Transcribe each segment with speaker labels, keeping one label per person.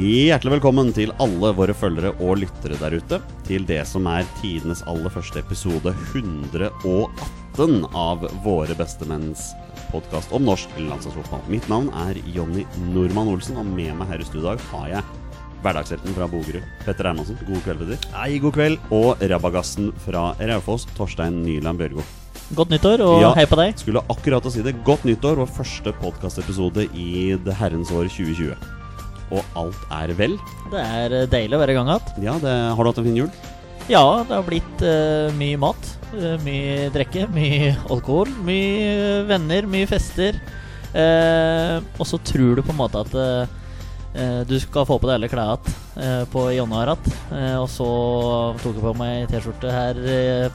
Speaker 1: Hjertelig velkommen til alle våre følgere og lyttere der ute til det som er tidenes aller første episode 118 av Våre bestemenns podkast om norsk landslagsfotball. Mitt navn er Jonny Normann Olsen, og med meg her i studio i dag har jeg hverdagshelten fra Bogerud, Petter Hermansen. God kveld, Petter.
Speaker 2: Hei, god kveld.
Speaker 1: Og rabagassen fra Raufoss, Torstein Nyland Bjørgo.
Speaker 3: Godt nyttår, og
Speaker 1: Ja.
Speaker 3: hei på deg.
Speaker 1: Skulle akkurat å si det. Godt nyttår vår første podkastepisode i det herrens år 2020. Og alt er vel.
Speaker 3: Det er eh, deilig å være i gang igjen.
Speaker 1: Ja, det, har du hatt en fin jul?
Speaker 3: Ja, det har blitt uh, mye mat. eh, mye drikke, mye alkohol. Mye venner, mye fester. Uh, og så tror du på en måte at du skal få på deg alle klærne igjen på Jonna igjen. og så tok jeg på meg T-skjorte her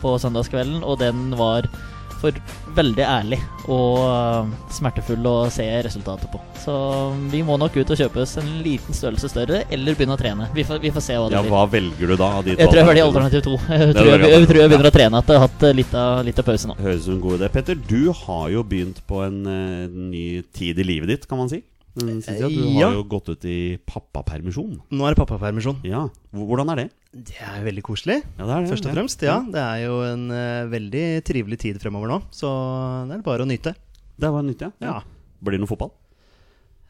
Speaker 3: på søndagskvelden, og den var for veldig ærlig og eh, smertefull å se resultatet på. Så vi må nok ut og kjøpe oss en liten størrelse større, eller begynne å trene. Vi får, vi får se hva det
Speaker 1: Ja,
Speaker 3: blir.
Speaker 1: hva velger du da?
Speaker 3: Jeg tror jeg velger alternativ to. Jeg
Speaker 1: er
Speaker 3: jeg, jeg, tror jeg begynner å trene etter å ha hatt eh, litt av, litt av pause nå.
Speaker 1: Høres ut som en god idé. Petter, du har jo begynt på en en ny tid i livet ditt, kan man si. Den siste. Du
Speaker 2: Ja.
Speaker 1: har jo gått ut i pappapermisjon.
Speaker 2: Nå er det pappapermisjon.
Speaker 1: Ja, Hvordan er det?
Speaker 2: Det er veldig koselig.
Speaker 1: Ja, det er det.
Speaker 2: Først og fremst, ja. Det er jo en uh, veldig trivelig tid fremover nå, så det er bare å nyte.
Speaker 1: Det er bare å nyte, ja.
Speaker 2: Ja.
Speaker 1: Blir det noe fotball?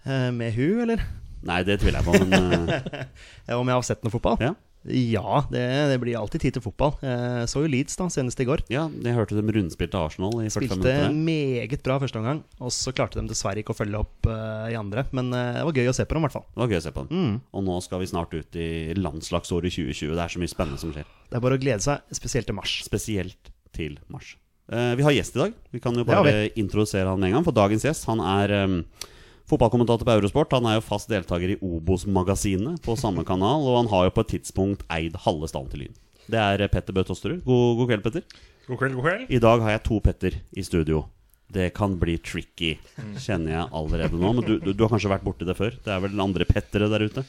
Speaker 2: Uh, med hu, eller?
Speaker 1: Nei, det tviler jeg på, men
Speaker 2: uh... Om jeg har sett noe fotball?
Speaker 1: ja.
Speaker 2: Ja, det, det blir alltid tid til fotball. Jeg så jo Leeds da, senest i går.
Speaker 1: ja. Jeg hørte dem rundspilte Arsenal i 45
Speaker 2: Spilte
Speaker 1: minutter.
Speaker 2: meget bra første omgang, og så klarte de dessverre ikke å følge opp uh, i andre. Men uh, det var gøy å se på dem, i hvert fall.
Speaker 1: Det var gøy å se på dem.
Speaker 2: Mm.
Speaker 1: Og nå skal vi snart ut i landslagsåret 2020. Det er så mye spennende som skjer.
Speaker 2: Det er bare å glede seg, spesielt til mars.
Speaker 1: Spesielt til mars. Uh, vi har gjest i dag. Vi kan jo bare introdusere han med en gang. For dagens gjest han er um, fotballkommentator på Eurosport. Han er jo fast deltaker i Obos-magasinet på samme kanal. Og han har jo på et tidspunkt eid halve stallen til Lyn. Det er eh, Petter Bø Tosterud. God, god kveld, Petter.
Speaker 4: God kveld, god kveld.
Speaker 1: I dag har jeg to Petter i studio. Det kan bli tricky, kjenner jeg allerede nå. Men du, du, du har kanskje vært borti det før? Det er vel andre Pettere der ute?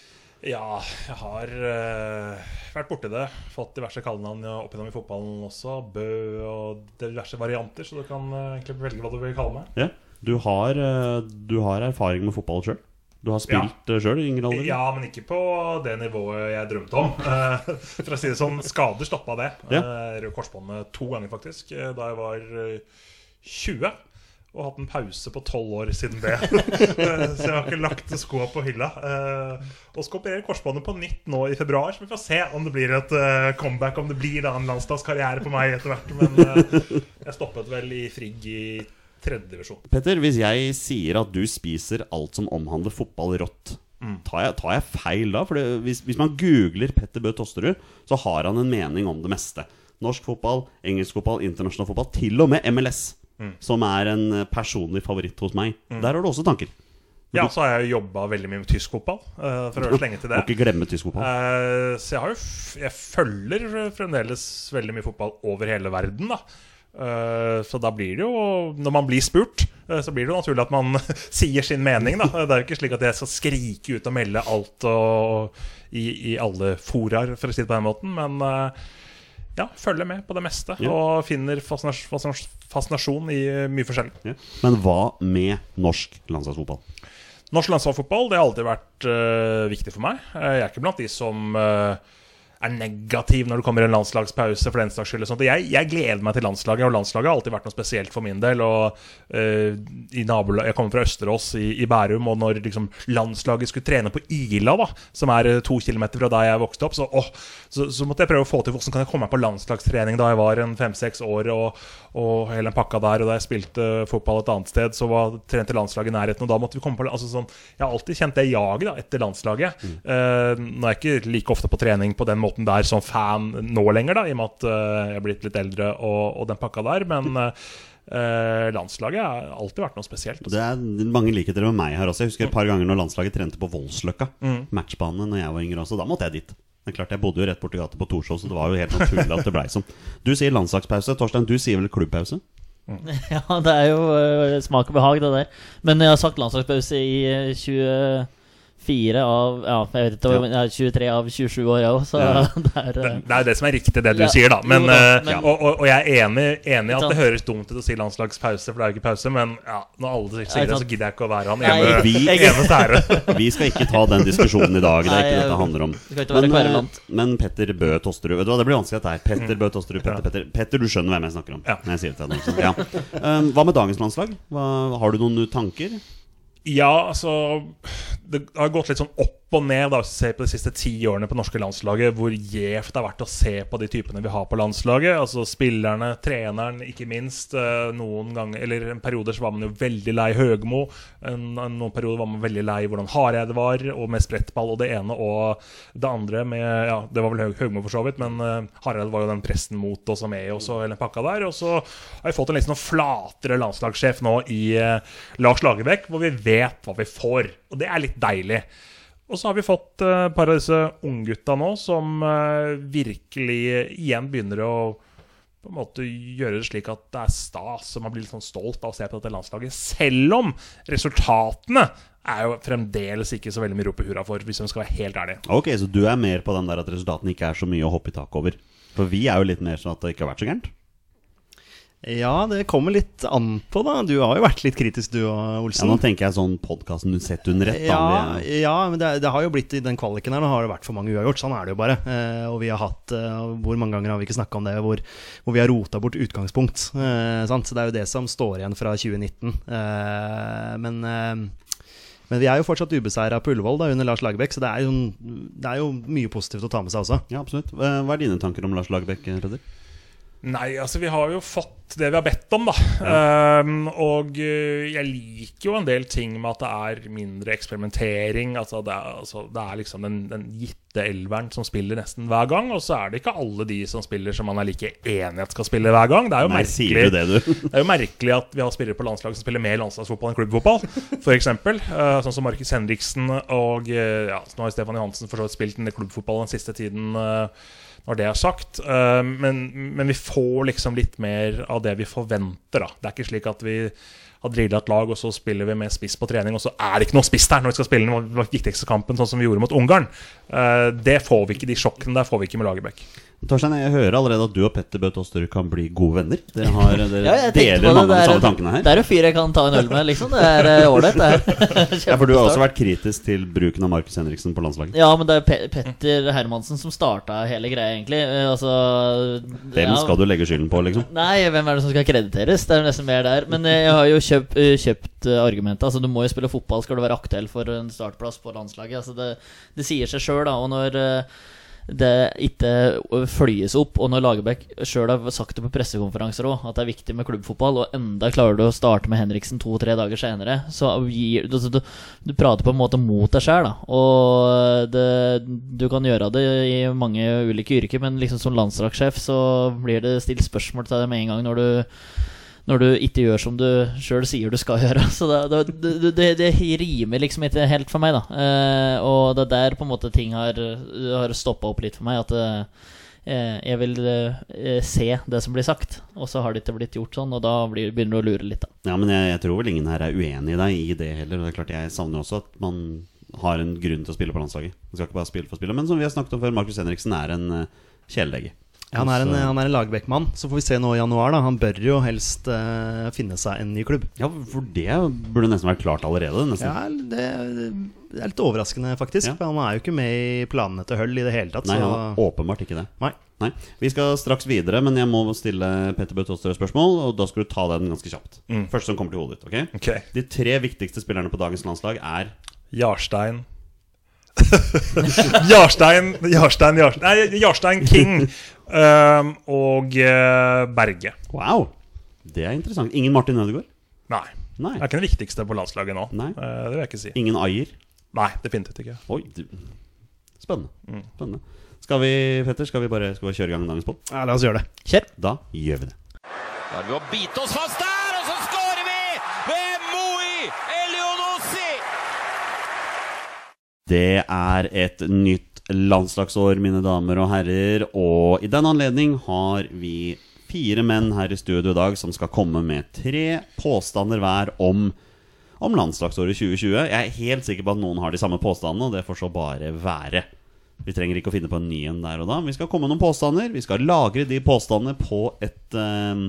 Speaker 4: Ja, jeg har uh, vært borti det. Fått diverse kallenavn opp gjennom i fotballen også. Bø og diverse varianter, så du kan uh, egentlig velge hva du vil kalle meg.
Speaker 1: Ja. Du har, eh, du har erfaring med fotball sjøl? Du har spilt ja. sjøl i yngre alder?
Speaker 4: Ja, men ikke på det nivået jeg drømte om. Eh, For å si det sånn, skader stoppa det.
Speaker 1: Ja.
Speaker 4: Eh, Rød korsbåndet to ganger, faktisk. eh, Da jeg var eh, 20. Og hatt en pause på tolv år siden det. Eh, så jeg har ikke lagt skoa på hylla. Eh, Og skal operere korsbåndet på nytt nå i februar, så vi får se om det blir et eh, comeback. Om det blir da en landslagskarriere på meg etter hvert. Men eh, jeg stoppet vel i Frigg i tredje divisjon.
Speaker 1: Petter, hvis jeg sier at du spiser alt som omhandler fotball rått,
Speaker 4: Mm.
Speaker 1: tar, jeg, tar jeg feil da? For det, hvis, hvis man googler Petter Bø Tosterud, så har han en mening om det meste. Norsk fotball, engelsk fotball, internasjonal fotball, til og med MLS,
Speaker 4: Mm.
Speaker 1: som er en eh, personlig favoritt hos meg. Der har du også tanker.
Speaker 4: Ja, så har jeg jobba veldig mye med tysk fotball. Uh, For å høre slenge til det.
Speaker 1: Og ikke glemme tysk fotball.
Speaker 4: Uh, så jeg, har jo jeg følger fremdeles veldig mye fotball over hele verden. da Så da blir det jo Når man blir spurt, eh, så blir det jo naturlig at man sier sin mening. da Det er jo ikke slik at jeg skal skrike ut og melde alt og, i, i alle foraer, for å si det på den måten. Men eh, ja, følger med på det meste.
Speaker 1: Ja.
Speaker 4: Og finner fascinas fascinas fascinasjon i eh, mye forskjellig.
Speaker 1: Ja. Men hva med norsk landslagsfotball?
Speaker 4: Norsk landslagsfotball det har alltid vært uh, viktig for meg. Eh, Jeg er ikke blant de som øh, er negativ når det kommer en landslagspause. for den slags skyld. Jeg, jeg gleder meg til landslaget, og landslaget har alltid vært noe spesielt for min del. og uh, Jeg kommer fra Østerås i, i Bærum, og når liksom, landslaget skulle trene på Ila, da, som er øh, to kilometer fra der jeg vokste opp, så, åh, så, så måtte jeg prøve å få til hvordan kan jeg komme meg på landslagstrening da jeg var en fem-seks år. og og hele den pakka der. Og da jeg spilte fotball et annet sted, så var trente landslaget i nærheten. Og da måtte vi komme på altså sånn, Jeg har alltid kjent det jaget etter landslaget. Eh, nå er jeg ikke like ofte på trening på den måten der som fan nå lenger, da, i og med at eh, jeg er blitt litt eldre og, og den pakka der. Men eh, landslaget har alltid vært noe spesielt.
Speaker 1: Også. Det er mange likheter med meg her også. Jeg husker et par ganger når landslaget trente på Voldsløkka. Matchbane når jeg var yngre også. Da måtte jeg dit. Det er klart, Jeg bodde jo rett borti gata på Torshov, så det var jo helt naturlig at det blei sånn. Du sier landslagspause. Torstein, du sier vel klubbpause?
Speaker 3: Ja, det er jo uh, smak og behag, det der. Men jeg har sagt landslagspause i eh, Fire av ja, jeg vet ikke,
Speaker 1: Ja.
Speaker 3: 23 av 27 år, jeg òg, så
Speaker 1: Ja.
Speaker 3: det er
Speaker 4: Det,
Speaker 3: eh,
Speaker 4: det er jo det som er riktig, det du
Speaker 3: Ja,
Speaker 4: sier, da. Men,
Speaker 3: da,
Speaker 4: eh,
Speaker 3: men-
Speaker 4: og, og, og jeg er enig, enig i at det høres dumt ut å si landslagspause, for det er jo ikke pause. Men ja, når alle sier det, så gidder jeg ikke å være han ene,
Speaker 1: vi-
Speaker 4: ene sære.
Speaker 1: Vi skal ikke ta den diskusjonen i dag. Det er ikke det
Speaker 3: det
Speaker 1: handler om. Men, eh, men Petter Bø Tosterud Vet du hva, Det blir vanskelig dette her. Petter Bø Tosterud, Petter, Petter Petter, du skjønner hvem jeg snakker om når jeg sier det til deg. nå. Ja. Um, hva med dagens landslag? Hva, har du noen tanker?
Speaker 4: Ja, altså Det har gått litt sånn opp og ned da, hvis du ser på de siste ti årene på norske landslaget, hvor gjevt det har vært å se på de typene vi har på landslaget. Altså spillerne, treneren, ikke minst. Eh, Noen ganger, eller En periode så var man jo veldig lei Høgmo. En, en, noen perioder var man veldig lei hvordan Hareide var, og med sprettball og det ene og det andre med Ja, det var vel Høgmo for så vidt, men uh, Hareide var jo den presten mot oss og med oss og hele pakka der. Og så har vi fått en litt sånn flatere landslagssjef nå i eh, Lars Lagerbäck, hvor vi vet hva vi får. Og det er litt deilig. Og så har vi fått eh, et par av disse unggutta nå som eh, virkelig igjen begynner å på en måte gjøre det slik at det er stas, og man blir litt sånn stolt av å se på dette landslaget. Selv om resultatene er jo fremdeles ikke så veldig mye å rope hurra for, hvis vi skal være helt ærlig.
Speaker 1: Ok, Så du er mer på den der at resultatene ikke er så mye å hoppe i taket over? For vi er jo litt mer sånn at det ikke har vært så gærent.
Speaker 2: Ja, det kommer litt an på, da. Du har jo vært litt kritisk, du Olsen
Speaker 1: Ja, nå tenker jeg sånn podkasten sett under ett.
Speaker 2: Ja, ja, men det, det har jo blitt i den kvaliken her Nå har det vært for mange uavgjort. Sånn er det jo bare. Eh, og vi har hatt eh, Hvor mange ganger har vi ikke snakka om det? Hvor, hvor vi har rota bort utgangspunkt. Eh, sant? Så det er jo det som står igjen fra 2019. Eh, men eh, men vi er jo fortsatt ubeseira på Ullevål da, under Lars Lagerbäck, så det er, jo, det er jo mye positivt å ta med seg også.
Speaker 1: Ja, absolutt. Hva hva er dine tanker om Lars Lagerbäck, Rødder?
Speaker 4: Nei, altså vi har jo fått det vi har bedt om, da. Ehm, og eh, jeg liker jo en del ting med at det er mindre eksperimentering. Altså det er, altså, det er liksom den, den gitte elveren som spiller nesten hver gang. Og så er det ikke alle de som spiller som man er like enig at skal spille hver gang. Det er jo
Speaker 1: Nei,
Speaker 4: merkelig
Speaker 1: det, du?
Speaker 4: Det er jo merkelig at vi har spillere på landslaget som spiller mer landslagsfotball enn klubbfotball. For eksempel, uh, sånn som Markus Henriksen og uh, ja, Nå har Stefan Johansen for så vidt spilt en klubbfotball den siste tiden. eh, når det er sagt. Eh, men, men vi får liksom litt mer av det vi forventer. Da. Det er ikke slik at vi har drilla et lag, og så spiller vi med spiss på trening, og så er det ikke noe spiss der når vi skal spille den viktigste kampen, sånn som vi gjorde mot Ungarn. Eh, det får vi ikke, De sjokkene der får vi ikke med Lagerbäck.
Speaker 1: Torstein, jeg hører allerede at du og Petter Bø Tosterud kan bli gode venner. Dere, har, dere
Speaker 3: Ja,
Speaker 1: deler mange av de samme tankene her.
Speaker 3: det er en fyr jeg kan ta en øl med, liksom. Det er eh, ålreit, det her.
Speaker 1: Ja, for du har også vært kritisk til bruken av Markus Henriksen på landslaget.
Speaker 3: Ja, men det er Pe Petter Hermansen som starta hele greia, egentlig. Eh, Altså
Speaker 1: Hvem
Speaker 3: ja,
Speaker 1: skal du legge skylden på, liksom?
Speaker 3: Nei, hvem er det som skal krediteres? Det er nesten mer der. Men eh, jeg har jo kjøpt, eh, kjøpt eh, argumentet. Altså, du må jo spille fotball skal du være aktuell for en startplass på landslaget. Altså, det, det sier seg sjøl, da. Og når eh, det ikke flyes opp, og når Lagerbäck sjøl har sagt det på pressekonferanser òg, at det er viktig med klubbfotball, og enda klarer du å starte med Henriksen to-tre dager senere, så gir du, du, du prater på en måte mot deg sjøl. Og det, du kan gjøre det i mange ulike yrker, men liksom som landslagssjef så blir det stilt spørsmål til deg med en gang når du når du ikke gjør som du sjøl sier du skal gjøre. Så det, det, det, det, rimer liksom ikke helt for meg, da. Eh, og det er der på en måte ting har, har stoppa opp litt for meg. At eh, jeg vil eh, se det som blir sagt, og så har det ikke blitt gjort sånn, og da blir, begynner du å lure litt, da.
Speaker 1: Ja, men jeg, jeg tror vel ingen her er uenig i deg i det heller. Og det er klart Jeg savner også at man har en grunn til å spille på landslaget. Man skal ikke bare spille for spillet. Men som vi har snakket om før, Markus Henriksen er en kjæledegge.
Speaker 2: Ja, han er en,
Speaker 1: Så-
Speaker 2: han er en Lagerbäck-mann, så får vi se nå i januar. da Han bør jo helst uh, finne seg en ny klubb.
Speaker 1: Ja, for det burde nesten vært klart allerede. Nesten.
Speaker 2: Ja, det, det er litt overraskende, faktisk.
Speaker 1: Ja.
Speaker 2: For han er jo ikke med i planene til Hull i det hele tatt.
Speaker 1: Nei,
Speaker 2: så
Speaker 1: han er åpenbart ikke det.
Speaker 2: Nei.
Speaker 1: Nei. Vi skal straks videre, men jeg må stille Petter Bø Tosterud et spørsmål. Og da skal du ta den ganske kjapt.
Speaker 4: Mm.
Speaker 1: Første som kommer til hodet ditt. Okay?
Speaker 4: Ok,
Speaker 1: De tre viktigste spillerne på dagens landslag er
Speaker 4: Jarstein Jarstein, Jarstein, Jarstein Nei, Jarstein King um, og uh, Berge.
Speaker 1: Wow! Det er interessant. Ingen Martin Ødegaard?
Speaker 4: Nei.
Speaker 1: Nei.
Speaker 4: Det er ikke den viktigste på landslaget nå.
Speaker 1: Nei.
Speaker 4: Uh, det vil jeg ikke si.
Speaker 1: Ingen Ayer?
Speaker 4: Nei, definitivt ikke.
Speaker 1: Oi, du. Spennende.
Speaker 4: Mm.
Speaker 1: Spennende. Skal vi, Petter, skal vi bare, skal vi kjøre i gang dagens pod?
Speaker 2: ja, la oss gjøre det.
Speaker 3: Kjør!
Speaker 1: Da gjør vi det.
Speaker 5: Da er vi å bite oss fast der, og så skårer vi ved Moi Elionossi!
Speaker 1: Det er et nytt landslagsår, mine damer og herrer. Og i den anledning har vi fire menn her i studio i dag som skal komme med tre påstander hver om om landslagsåret 2020. Jeg er helt sikker på at noen har de samme påstandene, og det får så bare være. Vi trenger ikke å finne på en ny en der og da. Vi skal komme med noen påstander. Vi skal lagre de påstandene på et eh,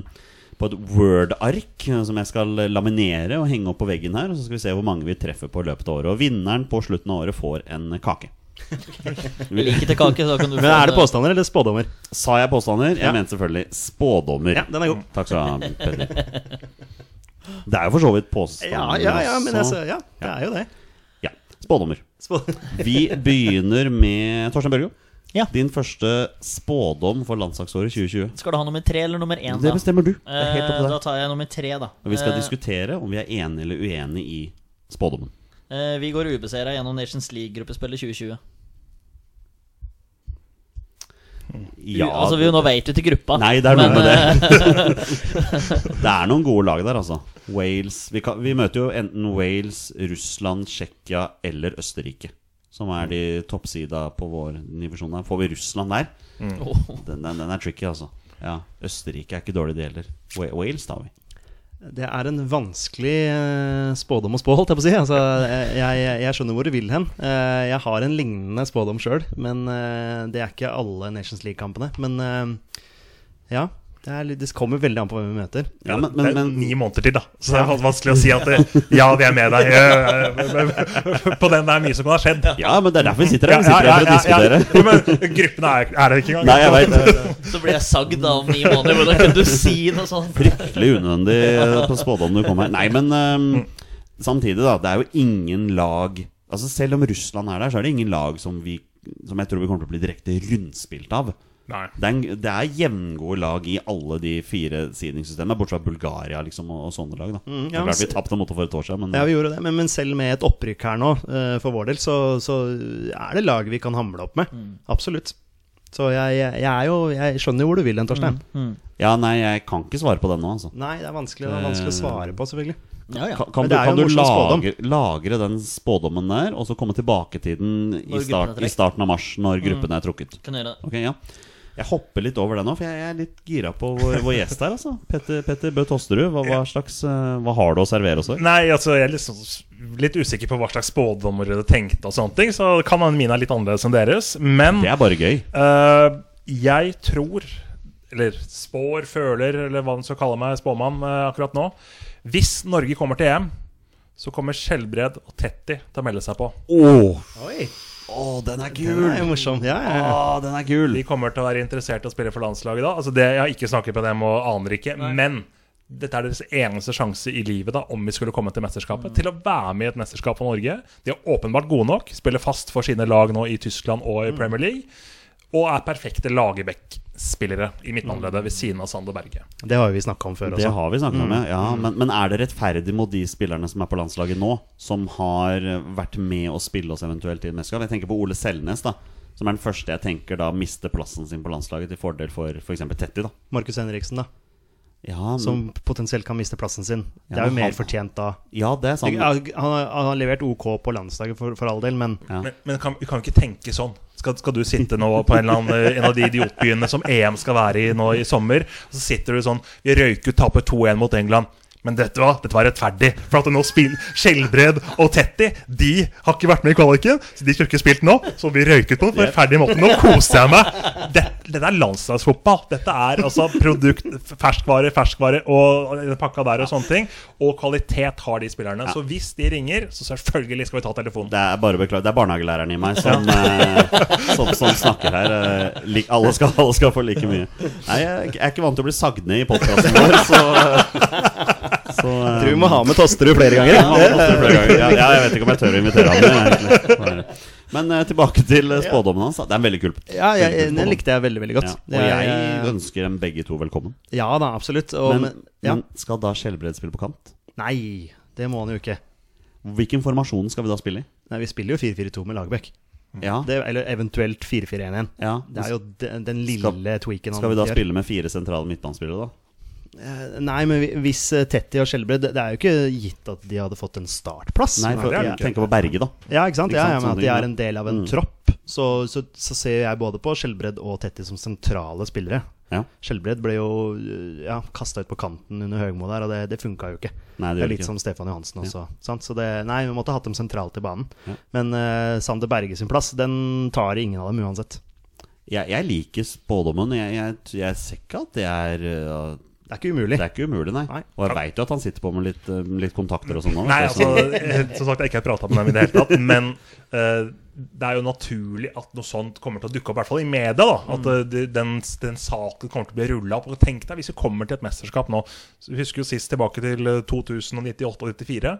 Speaker 1: På et Word-ark eh, som jeg skal laminere og henge opp på veggen her. Og så skal vi se hvor mange vi treffer på i løpet av året. Og vinneren på slutten av året får en kake.
Speaker 3: Like til kake, så kan du
Speaker 2: Men er det påstander eller spådommer?
Speaker 1: Sa jeg påstander? Jeg
Speaker 2: Ja.
Speaker 1: mente selvfølgelig spådommer.
Speaker 2: Ja, den er god.
Speaker 1: Takk skal du ha, Petter. Det er jo for så vidt påstander
Speaker 2: Ja, ja, ja, men jeg,
Speaker 1: også.
Speaker 2: ja, det er jo det.
Speaker 1: Ja, spådommer.
Speaker 2: Spå-
Speaker 1: Vi begynner med Torstein Børgo.
Speaker 3: Ja.
Speaker 1: Din første spådom for landslagsåret 2020.
Speaker 3: Skal du ha nummer tre eller nummer én?
Speaker 1: Det bestemmer du. Det er helt opp
Speaker 3: Eh, da tar jeg nummer tre, da.
Speaker 1: Og vi skal
Speaker 3: Eh,
Speaker 1: diskutere om vi er enige eller uenige i spådommen.
Speaker 3: eh, vi går ubeseira gjennom Nations League-gruppespillet 2020.
Speaker 1: Ja,
Speaker 3: altså, vi, Nå vet du til gruppa.
Speaker 1: Nei, det er noe
Speaker 3: men,
Speaker 1: med det. Det er noen gode lag der, altså. Wales vi, kan, vi møter jo enten Wales, Russland, Tsjekkia eller Østerrike. Som er de toppsida på vår divisjon. der. Får vi Russland der,
Speaker 3: Mm.
Speaker 1: den, den, den er tricky, altså. Ja, Østerrike er ikke dårlig, det heller. Wa- Wales tar vi.
Speaker 2: Det er en vanskelig eh, spådom å spå, holdt jeg på å si. Altså, jeg, jeg, jeg skjønner hvor du vil hen. Eh, Jeg har en lignende spådom sjøl, men eh, det er ikke alle Nations League-kampene. Men eh, ja, det, er, litt- det kommer veldig an på hvem vi møter.
Speaker 1: Ja, men, men,
Speaker 4: er
Speaker 1: men
Speaker 4: ni måneder til, da. Så det er vanskelig å si at det, ja, vi er med deg. Eh, På den der er mye som kan ha skjedd.
Speaker 1: Ja, men det er derfor vi sitter her. Vi sitter her for å diskutere.
Speaker 4: Ja, men gruppene er, er det ikke engang.
Speaker 1: Nei, jeg vet.
Speaker 3: så blir jeg sagd da om ni måneder. Hvordan kunne du si noe sånt?
Speaker 1: Fryktelig unødvendig på spådommen du kom her. Nei, men um, samtidig, da. Det er jo ingen lag Altså Selv om Russland er der, så er det ingen lag som, vi, som jeg tror vi kommer til å bli direkte rundspilt av.
Speaker 4: Nei.
Speaker 1: Det er, en, det er jevngode lag i alle de fire seedingssystemene, bortsett fra Bulgaria liksom, og, og sånne lag. da
Speaker 2: Mm,
Speaker 1: Det
Speaker 2: ja,
Speaker 1: er klart Vi tapte mot det for et år siden, men
Speaker 2: Ja, vi gjorde det, men, men selv med et opprykk her nå, eh, for vår del, så, så er det lag vi kan hamle opp med. Absolutt. Så jeg, jeg, jeg er jo Jeg skjønner jo hvor du vil hen, Torstein.
Speaker 1: ja, nei, jeg kan ikke svare på den nå, altså.
Speaker 2: Nei, det er vanskelig, det er vanskelig å svare på, selvfølgelig.
Speaker 3: Ja, ja.
Speaker 1: Kan, kan du,
Speaker 2: det
Speaker 1: kan du lagre, lagre den spådommen der, og så komme tilbake til den i, start, i starten av mars, når gruppen er trukket?
Speaker 3: Kan gjøre det.
Speaker 1: Ok, ja Jeg hopper litt over det nå, for jeg er litt gira på vår, vår gjest her. altså Petter, Petter Bø Tosterud, hva, hva, slags, eh, hva har du å servere oss?
Speaker 4: Nei, altså jeg er liksom litt usikker på hva slags spådommer du tenkte, og sånne ting Så kan hende mine er litt annerledes enn deres. Men
Speaker 1: Det er bare gøy.
Speaker 4: Uh, jeg tror, eller spår, føler, eller hva man skal kalle meg, spåmann uh, akkurat nå Hvis Norge kommer til EM, så kommer Skjelbred og Tetti til å melde seg på.
Speaker 1: Oh.
Speaker 2: Oi,
Speaker 1: Åh, den er kul!
Speaker 2: Den er morsom. Ja, ja, ja.
Speaker 1: Åh, den er kul!
Speaker 4: De kommer til å være interessert i å spille for landslaget da. Altså det, jeg har ikke snakket med dem og aner ikke. Men dette er deres eneste sjanse i livet da om vi skulle komme til mesterskapet. Til å være med i et mesterskap for Norge. De er åpenbart gode nok. Spiller fast for sine lag nå i Tyskland og i Premier League. Og er perfekte Lagerbäck-spillere i midtbaneleddet ved siden av Sander Berge.
Speaker 2: Det har vi snakka om før
Speaker 1: Det har vi snakket om, ja. ja men, men er det rettferdig mot de spillerne som er på landslaget nå, som har vært med å spille oss eventuelt i et mesterskap? Jeg tenker på Ole Selnes, da. Som er den første jeg tenker da mister plassen sin på landslaget til fordel for f.eks. Tetti. da
Speaker 2: Markus Henriksen, da.
Speaker 1: Ja, men,
Speaker 2: Som potensielt kan miste plassen sin. Det er jo mer
Speaker 1: han-
Speaker 2: fortjent da.
Speaker 1: ja det er sant.
Speaker 2: Han har, han har levert OK på landslaget for, for all del, men
Speaker 1: Ja.
Speaker 4: Men, men kan, vi kan ikke tenke sånn. Skal, skal du sitte nå på en, eller annen, en av de idiotbyene som EM skal være i nå i sommer, og så sitter du sånn Vi røyker ut, taper 2-1 mot England. Men dette var, dette var rettferdig. For at nå spiller Skjelbred og Tetti De har ikke vært med i kvaliken, så de skulle ikke spilt nå. Så vi røyket på en rettferdig måte. Nå koser jeg meg. Dette, dette er landslagsfotball. Dette er altså produkt, ferskvare, ferskvare og pakka der og sånne ting. Og kvalitet har de spillerne. Så hvis de ringer, så selvfølgelig skal vi ta telefonen.
Speaker 1: Det er bare å beklage. Det er barnehagelæreren i meg som, eh, som, som snakker her. eh, alle, skal, alle skal få like mye. Nei, jeg er ikke vant til å bli sagd ned i podkasten vår, så, så jeg
Speaker 2: tror vi må ha med Tosterud flere ganger.
Speaker 1: Ja, flere ganger. ja, ja, jeg vet ikke om jeg tør å invitere ham. Men eh, tilbake til eh, spådommen hans. Det er en veldig kul.
Speaker 2: Ja, jeg,
Speaker 1: veldig kul
Speaker 2: den likte jeg veldig, veldig godt.
Speaker 1: Ja, og jeg ønsker dem begge to velkommen.
Speaker 2: Ja da, absolutt. Og,
Speaker 1: Men,
Speaker 2: men, ja.
Speaker 1: skal da Skjelbred spille på kant?
Speaker 2: Nei, det må han jo ikke.
Speaker 1: Hvilken formasjon skal vi da spille i?
Speaker 2: Nei, Vi spiller jo 4-4-2 med Lagerbäck.
Speaker 1: Ja,
Speaker 2: Det, eller eventuelt 4-4-1-1.
Speaker 1: ja.
Speaker 2: Det er jo den, den lille
Speaker 1: Skal-
Speaker 2: tweaken han
Speaker 1: Skal vi da
Speaker 2: gjør.
Speaker 1: spille med fire sentrale midtbanespillere, da?
Speaker 2: Eh, Nei, men hvis Tetty og Skjelbred Det er jo ikke gitt at de hadde fått en startplass.
Speaker 1: Nei, for, jeg
Speaker 2: er-
Speaker 1: tenker på Berge, da.
Speaker 2: Ja, ikke sant?
Speaker 1: Ikke
Speaker 2: Ja,
Speaker 1: sant,
Speaker 2: ja, men At de er en del av en
Speaker 1: Mm.
Speaker 2: tropp. Så, så, så ser jeg både på Skjelbred og Tetty som sentrale spillere.
Speaker 1: Ja.
Speaker 2: Skjelbred ble jo øh, ja, kasta ut på kanten under Høgmo der, og det, det funka jo ikke.
Speaker 1: Nei, det
Speaker 2: Det er litt
Speaker 1: ikke.
Speaker 2: som Stefan Johansen også. Sant? Så det, nei, vi måtte hatt dem sentralt i banen.
Speaker 1: Ja.
Speaker 2: Men uh, Sander Berge sin plass, den tar ingen av dem uansett.
Speaker 1: Jeg, jeg liker spådommen. Jeg, jeg, jeg ser ikke at det er uh,
Speaker 2: Det er ikke umulig.
Speaker 1: Det er ikke umulig, nei.
Speaker 2: Nei.
Speaker 1: Og jeg veit jo at han sitter på med litt, uh, litt kontakter og sånn. nå,
Speaker 4: Nei, altså, eh, som sagt, jeg har ikke prata med dem i det hele tatt. Men uh, det er jo naturlig at noe sånt kommer til å dukke opp, i hvert fall i media. da At uh, den, den saken kommer til å bli rulla opp. Og tenk deg hvis vi kommer til et mesterskap nå så Vi husker jo sist tilbake til eh, 2098 og 94.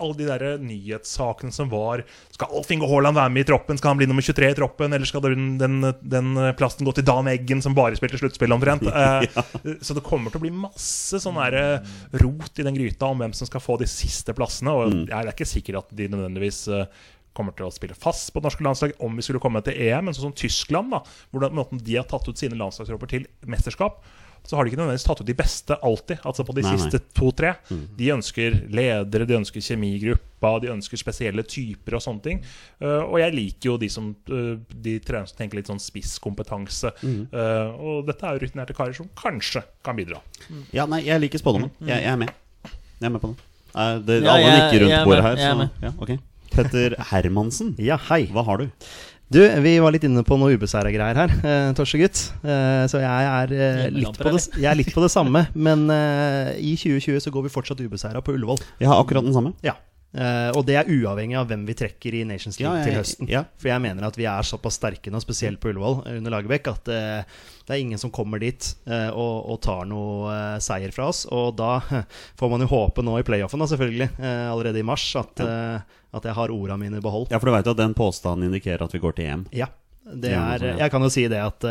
Speaker 4: Alle de der nyhetssakene som var Skal Alf Inge Haaland være med i troppen? Skal han bli nummer 23 i troppen? Eller skal den, den, den plassen gå til Dan Eggen, som bare spilte sluttspill omtrent? Eh, Så det kommer til å bli masse sånn der, eh, rot i den gryta om hvem som skal få de siste plassene. Og jeg er ikke sikker at de nødvendigvis eh, kommer til å spille fast på det norske landslag om vi skulle komme til EM. Men sånn som Tyskland, da hvordan måten de har tatt ut sine landslagstropper til mesterskap, så har de ikke nødvendigvis tatt ut de beste alltid. Altså på de
Speaker 1: Nei,
Speaker 4: siste to-tre. De ønsker ledere, de ønsker kjemigruppa, de ønsker spesielle typer og sånne ting. Uh, og jeg liker jo de som uh, De tenker litt sånn spisskompetanse. Eh, og dette er jo rutinerte karer som kanskje kan bidra.
Speaker 1: Ja, nei, jeg liker spådommen. Jeg, jeg er med. Jeg er med på den. Det
Speaker 3: Ja,
Speaker 1: alle nikker rundt bordet her,
Speaker 3: er
Speaker 1: så ja, ok. Petter Hermansen,
Speaker 2: Ja, hei.
Speaker 1: hva har du?
Speaker 2: Du, vi var litt inne på noe ubeseira greier her, eh, Torsegutt. Eh, så jeg er, eh, litt på det, jeg er litt på det samme. Men eh, i 2020 så går vi fortsatt ubeseira på Ullevål.
Speaker 1: Jeg har akkurat den samme.
Speaker 2: Ja. Eh, og det er uavhengig av hvem vi trekker i Nations League
Speaker 1: Ja, jeg-
Speaker 2: til høsten.
Speaker 1: ja.
Speaker 2: For jeg mener at vi er såpass sterke nå, spesielt på Ullevål eh, under Lagerbäck, at eh, det er ingen som kommer dit eh, og, og tar noe eh, seier fra oss. Og da får man jo håpe nå i playoffen, da, selvfølgelig, eh, allerede i mars, at, at jeg har orda mine i behold.
Speaker 1: Ja, for du veit at den påstanden indikerer at vi går til EM.
Speaker 2: Ja. Det er, jeg kan jo si det at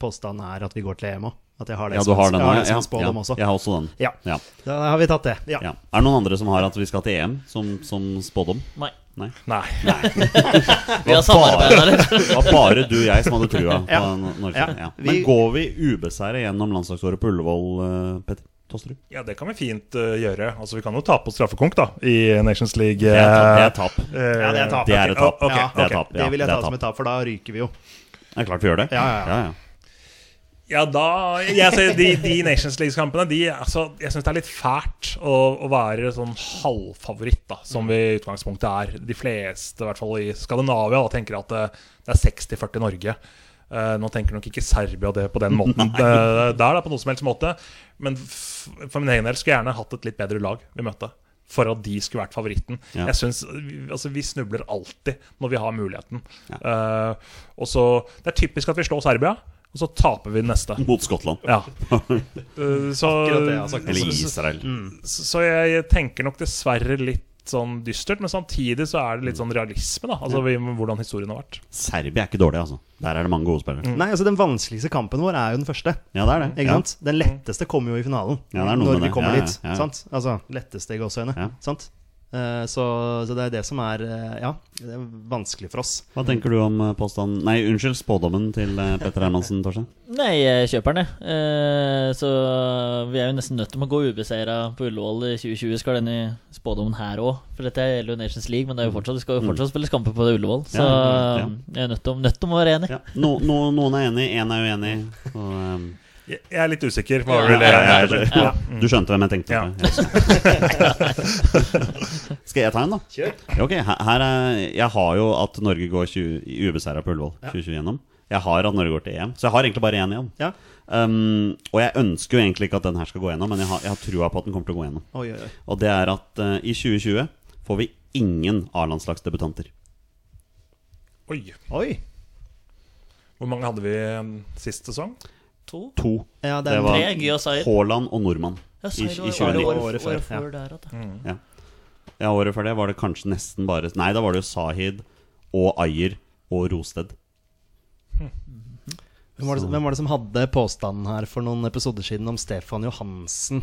Speaker 2: påstanden er at vi går til EM òg. At jeg har det
Speaker 1: Ja, du har den
Speaker 2: jeg har
Speaker 1: Ja, ja,
Speaker 2: også.
Speaker 1: jeg har også den.
Speaker 2: Ja.
Speaker 1: Ja.
Speaker 2: Da har vi tatt det. Ja.
Speaker 1: Ja. Er det noen andre som har at vi skal til EM som, som spådom?
Speaker 3: Nei.
Speaker 1: Nei.
Speaker 4: Nei.
Speaker 3: Vi har samarbeida litt.
Speaker 1: Det var bare du og jeg som hadde trua på
Speaker 2: Ja.
Speaker 1: Norge.
Speaker 2: Ja.
Speaker 1: Ja. Men går vi ubeseira gjennom landslagsåret på Ullevål, eh, Petter Tosterud?
Speaker 4: Ja, det kan vi fint uh, gjøre. Altså, Vi kan jo tape på straffekonk da i Nations League.
Speaker 1: Det er tap. Det er tap.
Speaker 4: eh,
Speaker 2: Ja, det er tap.
Speaker 1: Det er et tap. Det
Speaker 4: ok.
Speaker 1: tap. Ja,
Speaker 2: Det vil jeg ta som et tap, for da ryker vi jo.
Speaker 1: Det er klart vi gjør det.
Speaker 2: Ja, ja, ja.
Speaker 1: Ja.
Speaker 4: Da jeg ser de, de Nations League-kampene de, altså, Jeg syns det er litt fælt å, å være sånn halvfavoritt, da som vi i utgangspunktet er. De fleste, i hvert fall i Skandinavia, da, tenker at det, det er 60-40 Norge. Uh, nå tenker nok ikke Serbia det på den måten uh, der, da, på noen som helst måte. Men for min egen del skulle jeg gjerne hatt et litt bedre lag vi møtte. For at de skulle vært favoritten.
Speaker 1: Ja.
Speaker 4: Jeg synes, altså, Vi snubler alltid når vi har muligheten.
Speaker 1: Ja.
Speaker 4: Uh, og så, Det er typisk at vi slår Serbia, og så taper vi den neste.
Speaker 1: Mot Skottland.
Speaker 4: Ja. Eh, så,
Speaker 2: Akkurat det jeg har sagt.
Speaker 1: Eller
Speaker 4: Israel. så, så jeg, tenker nok dessverre litt sånn dystert, men samtidig så er det litt sånn realisme, da. Altså vi, hvordan historien har vært.
Speaker 1: Serbia er ikke dårlig, altså. Der er det mange gode spillere.
Speaker 2: Nei, altså Den vanskeligste kampen vår er jo den første.
Speaker 1: Ja, det er det.
Speaker 2: Ikke
Speaker 1: Ja.
Speaker 2: sant? Den letteste kommer jo i finalen.
Speaker 1: Ja, det er noe
Speaker 2: når
Speaker 1: med
Speaker 2: vi
Speaker 1: det.
Speaker 2: kommer
Speaker 1: Ja, ja,
Speaker 2: dit.
Speaker 1: ja.
Speaker 2: Sant? Altså letteste i gåseøyne.
Speaker 1: Ja.
Speaker 2: Sant? Eh, så, så det er det som er eh, Ja, det er vanskelig for oss.
Speaker 1: Hva tenker du om eh, påstanden Nei, unnskyld, spådommen til Petter Hermansen, Torstein?
Speaker 3: Nei, jeg kjøper den, jeg. Eh, så vi er jo nesten nødt til å gå ubeseira på Ullevål i 2020. Skal denne spådommen her òg. For dette gjelder jo Nations League, men det er jo fortsatt, vi skal jo fortsatt spille kamper på Ullevål. Så
Speaker 1: Ja, ja, ja.
Speaker 3: jeg er nødt til, nødt til å være enig.
Speaker 1: Ja. No, no, noen er enig, én er uenig. Og, eh,
Speaker 4: Jeg, er litt usikker. Hva
Speaker 3: Ja,
Speaker 4: det
Speaker 1: ja, ja. Du skjønte hvem jeg tenkte på? Ja. Skal jeg ta en, da?
Speaker 2: Kjør.
Speaker 1: Ok, her, er, Jeg har jo at Norge går 20 i ubeseira på Ullevål 2020 gjennom. Jeg har at Norge går til EM, så jeg har egentlig bare én igjen.
Speaker 2: Ja.
Speaker 1: Um, og jeg ønsker jo egentlig ikke at den her skal gå gjennom, men jeg har, jeg har trua på at den kommer til å gå gjennom.
Speaker 2: Oi, oi, oi.
Speaker 1: Og det er at uh, i 2020 får vi ingen A-landslagsdebutanter.
Speaker 4: Oi.
Speaker 2: Oi.
Speaker 4: Hvor mange hadde vi um, sist sesong?
Speaker 3: To?
Speaker 1: To.
Speaker 2: Ja, det
Speaker 1: Det var. Haaland og nordmann
Speaker 3: Ja,
Speaker 1: i, i 2019.
Speaker 3: året,
Speaker 2: Året før,
Speaker 3: året før
Speaker 2: ja.
Speaker 3: der,
Speaker 1: Ja. ja, året før det var det kanskje nesten bare Nei, da var det jo Sahid og Ayer og Rosted.
Speaker 2: hvem, var det, hvem var det som hadde påstanden her for noen episoder siden om Stefan Johansen?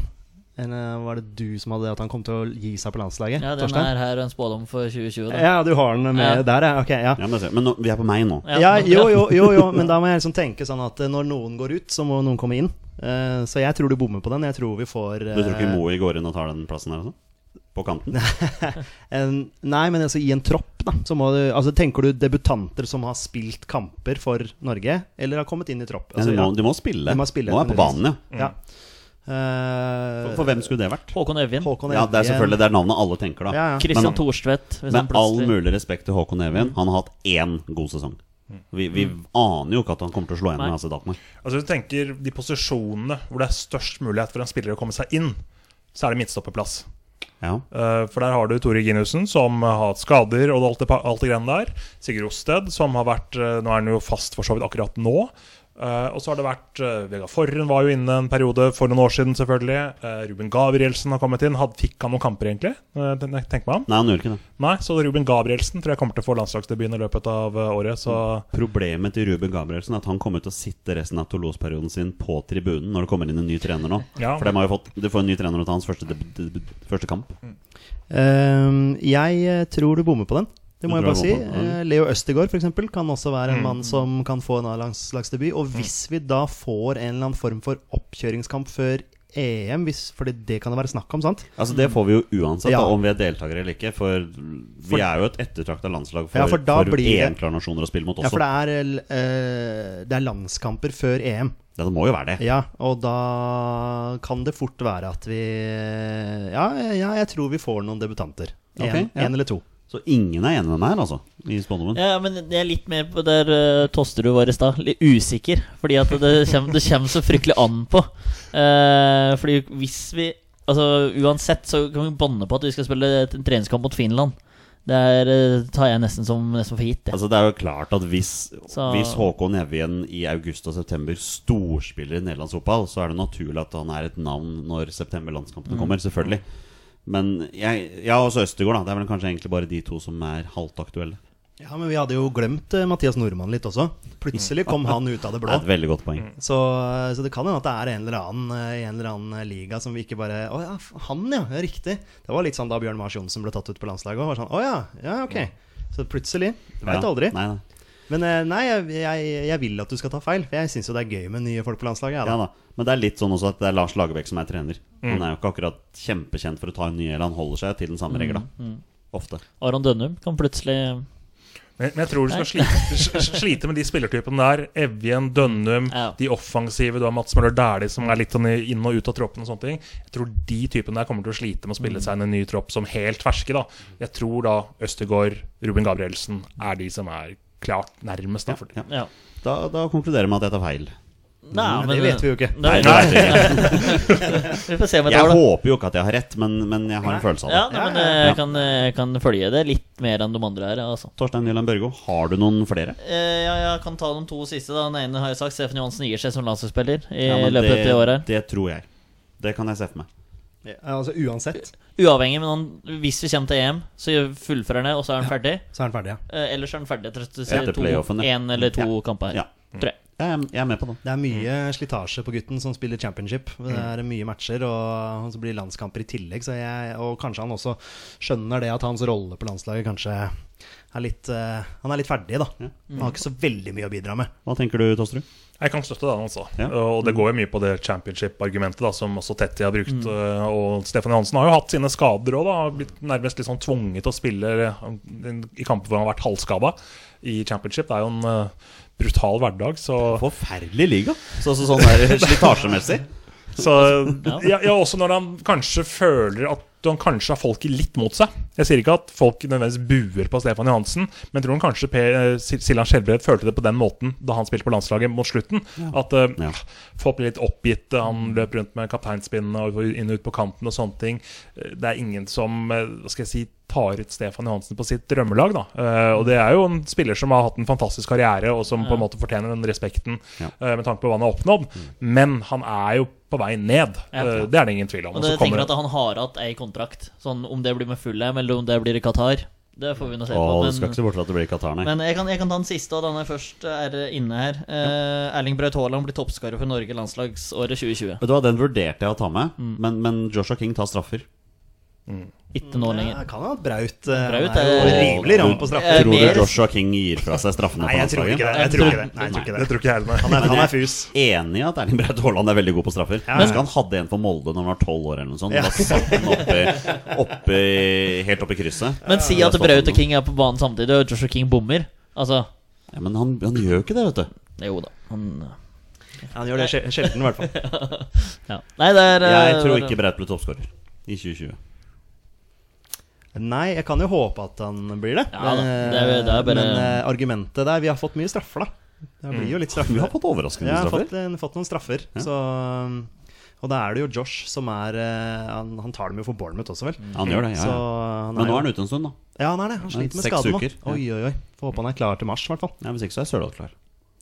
Speaker 2: Eller var det du som hadde at han kom til å gi seg på landslaget?
Speaker 3: Ja, den
Speaker 2: Torstein?
Speaker 3: er her en spådom for 2020. Da.
Speaker 2: Ja, du har den med
Speaker 3: Ja.
Speaker 2: der, ja. Ok, ja.
Speaker 1: Ja, men men nå, vi er på meg nå.
Speaker 2: Ja, jo, jo, jo, jo, men da må jeg liksom tenke sånn at eh, når noen går ut, så må noen komme inn. Uh, så jeg tror du bommer på den. Jeg tror vi får
Speaker 1: Du tror ikke
Speaker 2: eh,
Speaker 1: Moe går inn og tar den plassen her? Altså? på kanten?
Speaker 2: En, nei, men altså i en tropp, da. Så må du, altså, tenker du debutanter som har spilt kamper for Norge, eller har kommet inn i tropp?
Speaker 1: Ja,
Speaker 2: Altså,
Speaker 1: de, må, de må spille.
Speaker 2: De må spille,
Speaker 1: Nå er på banen, ja.
Speaker 2: ja. Eh,
Speaker 1: For, for hvem skulle det vært?
Speaker 3: Håkon Evjen.
Speaker 2: Håkon
Speaker 1: Ja, det er selvfølgelig det er navnet alle tenker, da.
Speaker 2: Ja, ja.
Speaker 3: Christian Thorstvedt.
Speaker 1: Med all mulig respekt til Håkon Evjen, han har hatt én god sesong. Vi, vi aner jo ikke at han kommer til å slå igjen med.
Speaker 4: Altså, hvis du tenker de posisjonene hvor det er størst mulighet for en spiller å komme seg inn, så er det midtstopperplass.
Speaker 1: Ja.
Speaker 4: Eh, For der har du Tore Ginussen, som har hatt skader og alt det, alt det greiene der. Sigurd Osted, som har vært eh, Nå er han jo fast for så vidt akkurat nå. Eh, og så har det vært uh, Vegard Forren var jo inne en periode for noen år siden, selvfølgelig. Uh, Ruben Gabrielsen har kommet inn. Had, fikk han noen kamper, egentlig? Uh, tenk meg om.
Speaker 1: Nei, han gjør ikke det.
Speaker 4: Nei, så Ruben Gabrielsen tror jeg kommer til å få landslagsdebuten i løpet av året. Så
Speaker 1: Problemet til Ruben Gabrielsen er at han kommer til å sitte resten av Toulouse-perioden sin på tribunen når det kommer inn en ny trener nå.
Speaker 4: Ja.
Speaker 1: For de har jo fått, de får en ny trener til hans første, første kamp.
Speaker 2: Eh, jeg tror du bommer på den. Det må jeg bare si. Eh, Leo Østegård for eksempel, kan også være en
Speaker 4: Mm.
Speaker 2: mann som kan få en A-landslagsdebut. Og hvis vi da får en eller annen form for oppkjøringskamp før EM, hvis, for det kan det være snakk om, sant?
Speaker 1: Altså Det får vi jo uansett,
Speaker 2: Ja.
Speaker 1: da, om vi er deltakere eller ikke. For vi er jo et ettertrakta landslag for,
Speaker 2: Ja, for
Speaker 1: for
Speaker 2: blir det-
Speaker 1: EM-klarnasjoner å spille mot
Speaker 2: Ja, for det er, eh, det er landskamper før EM.
Speaker 1: Ja, det må jo være det.
Speaker 2: Ja, og da kan det fort være at vi Ja, ja jeg tror vi får noen debutanter. En,
Speaker 1: okay, ja.
Speaker 2: en eller to.
Speaker 1: Så ingen er enig med meg her, altså, i spådommen.
Speaker 3: Ja, men jeg er litt mer på der uh, Tosterud var i stad. Litt usikker. Fordi at det kommer, det kommer så fryktelig an på. Uh, fordi hvis vi Altså Uansett så kan vi banne på at vi skal spille en treningskamp mot Finland. Det er, eh, tar jeg nesten som, nesten for gitt. det.
Speaker 1: Altså Det er jo klart at hvis,
Speaker 3: Så-
Speaker 1: hvis Håkon Evjen i august og september storspiller i nederlandsfotball, så er det naturlig at han er et navn når septemberlandskampene
Speaker 3: Mm.
Speaker 1: kommer. Selvfølgelig. Men jeg, ja, også Østegård, da. Det er vel kanskje egentlig bare de to som er halvt aktuelle.
Speaker 2: Ja, men vi hadde jo glemt eh, Mathias Nordmann litt også. Plutselig kom han ut av det
Speaker 1: Det
Speaker 2: blå.
Speaker 1: er et veldig godt poeng.
Speaker 2: Så, eh, så det kan hende at det er en eller annen eh, en eller annen liga som vi ikke bare Å ja, han ja, ja, riktig. Det var litt sånn da Bjørn Mars Johnsen ble tatt ut på landslaget òg. Sånn, å ja, ja, ok. Så plutselig. Du veit
Speaker 1: Ja.
Speaker 2: aldri.
Speaker 1: Nei, nei.
Speaker 2: Men eh, nei, jeg, jeg, jeg vil at du skal ta feil. For jeg syns jo det er gøy med nye folk på landslaget. Ja,
Speaker 1: Ja
Speaker 2: da.
Speaker 1: Men det er litt sånn også at det er Lars Lagerbäck som er trener.
Speaker 3: Mm.
Speaker 1: Han er jo ikke akkurat kjempekjent for å ta en ny, eller han holder seg til den samme regla.
Speaker 3: Mm.
Speaker 1: Ofte.
Speaker 3: Aron Dønnum kan plutselig
Speaker 4: Men, men jeg tror du skal slite, slite med de spillertypene der. Evjen, Dønnum,
Speaker 3: Ja.
Speaker 4: de offensive. Du har Mats Møller Dæhlie som er litt sånn inn og ut av troppen. og sånne ting Jeg tror de typene der kommer til å slite med å spille seg inn en ny tropp som helt ferske. da Jeg tror da Østegård, Ruben Gabrielsen er de som er klart nærmest. da
Speaker 1: Ja.
Speaker 3: Ja.
Speaker 1: Da, da konkluderer vi med at jeg tar feil.
Speaker 3: Nei,
Speaker 2: Men det vet vi jo ikke.
Speaker 1: Nei,
Speaker 3: Nei, Vi får se om jeg
Speaker 1: Jeg håper jo ikke at jeg har rett, men, men jeg har en følelse av det.
Speaker 3: Ja, nei, men jeg kan, jeg kan følge det litt mer enn de andre her. Altså.
Speaker 1: Torstein Nyland Børgo, har du noen flere?
Speaker 3: Eh, ja, jeg kan ta de to siste. da Den ene har jeg sagt. Stefan Johansen gir seg som landslagsspiller i
Speaker 1: Ja,
Speaker 3: løpet av
Speaker 1: det
Speaker 3: året.
Speaker 1: det tror jeg. Det kan jeg se for meg.
Speaker 2: Ja, altså Uansett
Speaker 3: Uavhengig, men han, hvis vi kommer til EM, så fullfører han det, og så er han ferdig.
Speaker 2: så er han ferdig, ja.
Speaker 3: Eh, ellers er han ferdig etter, én eller to
Speaker 1: Ja.
Speaker 3: kamper.
Speaker 1: Ja.
Speaker 3: Tror jeg.
Speaker 1: Jeg er, med på det.
Speaker 2: Det er mye slitasje på gutten som spiller championship. Det er mye matcher, og så blir landskamper i tillegg. Så jeg, og kanskje han også skjønner det at hans rolle på landslaget kanskje er litt uh, Han er litt ferdig, da. Han har ikke så veldig mye å bidra med.
Speaker 1: Hva tenker du, Tosterud?
Speaker 4: Jeg kan støtte det, altså.
Speaker 1: Ja.
Speaker 4: Og det går jo mye på det championship-argumentet da som også Tetti har brukt. Mm. Og Stefan Johansen har jo hatt sine skader òg, da. Har Blitt nærmest litt sånn tvunget til å spille i kamper hvor han har vært halvskada i championship. Det er jo en brutal hverdag, så
Speaker 1: Forferdelig liga. Så, så, sånn slitasjemessig.
Speaker 4: Så ja, ja, også når han kanskje føler at han kanskje har folket litt mot seg. Jeg sier ikke at folk nødvendigvis buer på Stefan Johansen, men tror han kanskje Per eh, Siljan Skjelbred følte det på den måten da han spilte på landslaget mot slutten. At uh,
Speaker 1: Ja.
Speaker 4: folk ble litt oppgitt. Han løp rundt med kapteinspinnene og inn og ut på kanten og sånne ting. Eh, Det er ingen som eh, hva skal jeg si, tar ut Stefan Johansen på sitt drømmelag. da Uh, Og det er jo en spiller som har hatt en fantastisk karriere, og som på en måte fortjener den respekten
Speaker 1: Ja.
Speaker 4: uh, med tanke på hva han har oppnådd. Men han er jo på vei ned.
Speaker 3: Ja.
Speaker 4: Eh, Det er det ingen tvil om.
Speaker 3: Og det
Speaker 4: jeg
Speaker 3: tenker at han har hatt ei kontrakt. Sånn Om det blir med Fulham, eller om det blir i Qatar, det får vi nå se på.
Speaker 1: Åh, du
Speaker 3: Men,
Speaker 1: skal ikke se bort fra at det blir Qatar, nei.
Speaker 3: men jeg, kan, jeg kan ta den siste, og den er først er inne her. Eh, Erling Braut Haaland blir toppskårer for Norge landslagsåret 2020.
Speaker 1: Vet du hva, Den vurderte jeg å ta med,
Speaker 3: Mm.
Speaker 1: men, men Joshua King tar straffer.
Speaker 3: Ikke nå
Speaker 2: Ja,
Speaker 3: lenger.
Speaker 2: kan ha Braut eh,
Speaker 3: Braut
Speaker 2: Han er jo
Speaker 3: er-
Speaker 2: rimelig ram på straffer.
Speaker 1: Tror du
Speaker 3: mer-
Speaker 1: Joshua King gir fra seg straffene
Speaker 2: Nei,
Speaker 1: på
Speaker 2: jeg tror ikke det. Jeg tror ikke det. Nei, jeg tror ikke
Speaker 4: Det
Speaker 2: det.
Speaker 4: tror ikke jeg heller.
Speaker 2: Han er, han er fus.
Speaker 1: Enig i at Erling Braut Haaland er veldig god på straffer.
Speaker 2: Ja,
Speaker 1: Jeg husker han hadde en for Molde når han var tolv år. eller noe sånt
Speaker 2: Ja.
Speaker 1: Da satt han oppi, oppi, helt oppi krysset.
Speaker 3: Men si at Braut og King er på banen samtidig, og Joshua King bommer. Altså
Speaker 1: ja, Men han, han gjør jo ikke det, vet du.
Speaker 3: Jo da. Han
Speaker 2: Han gjør det sjel- sjelden, i hvert fall.
Speaker 3: ja. Nei, det er
Speaker 1: Jeg
Speaker 3: eh,
Speaker 1: tror ikke Braut blir toppskårer i 2020.
Speaker 2: Nei, jeg kan jo håpe at han blir det.
Speaker 3: Ja da, det er- det er bare-
Speaker 2: Men eh, argumentet der Vi har fått mye straffer, da. Det blir jo litt straffer.
Speaker 1: Vi har fått overraskende
Speaker 2: Ja, jeg har
Speaker 1: straffer.
Speaker 2: fått, eh, fått noen straffer. Så um, Og da er det jo Josh som er eh, Han, han tar dem jo for Bournemouth også, vel.
Speaker 1: Han gjør det, ja,
Speaker 2: Så han er
Speaker 1: Men nå
Speaker 2: jo-
Speaker 1: er han ute en stund, da.
Speaker 2: Ja, han er det. Han sliter med
Speaker 1: Seks
Speaker 2: skade nå.
Speaker 1: uker, ja.
Speaker 2: Oi, oi, oi. Får håpe han er klar til mars, i hvert fall.
Speaker 1: Ja, Hvis ikke så er Sørloth klar.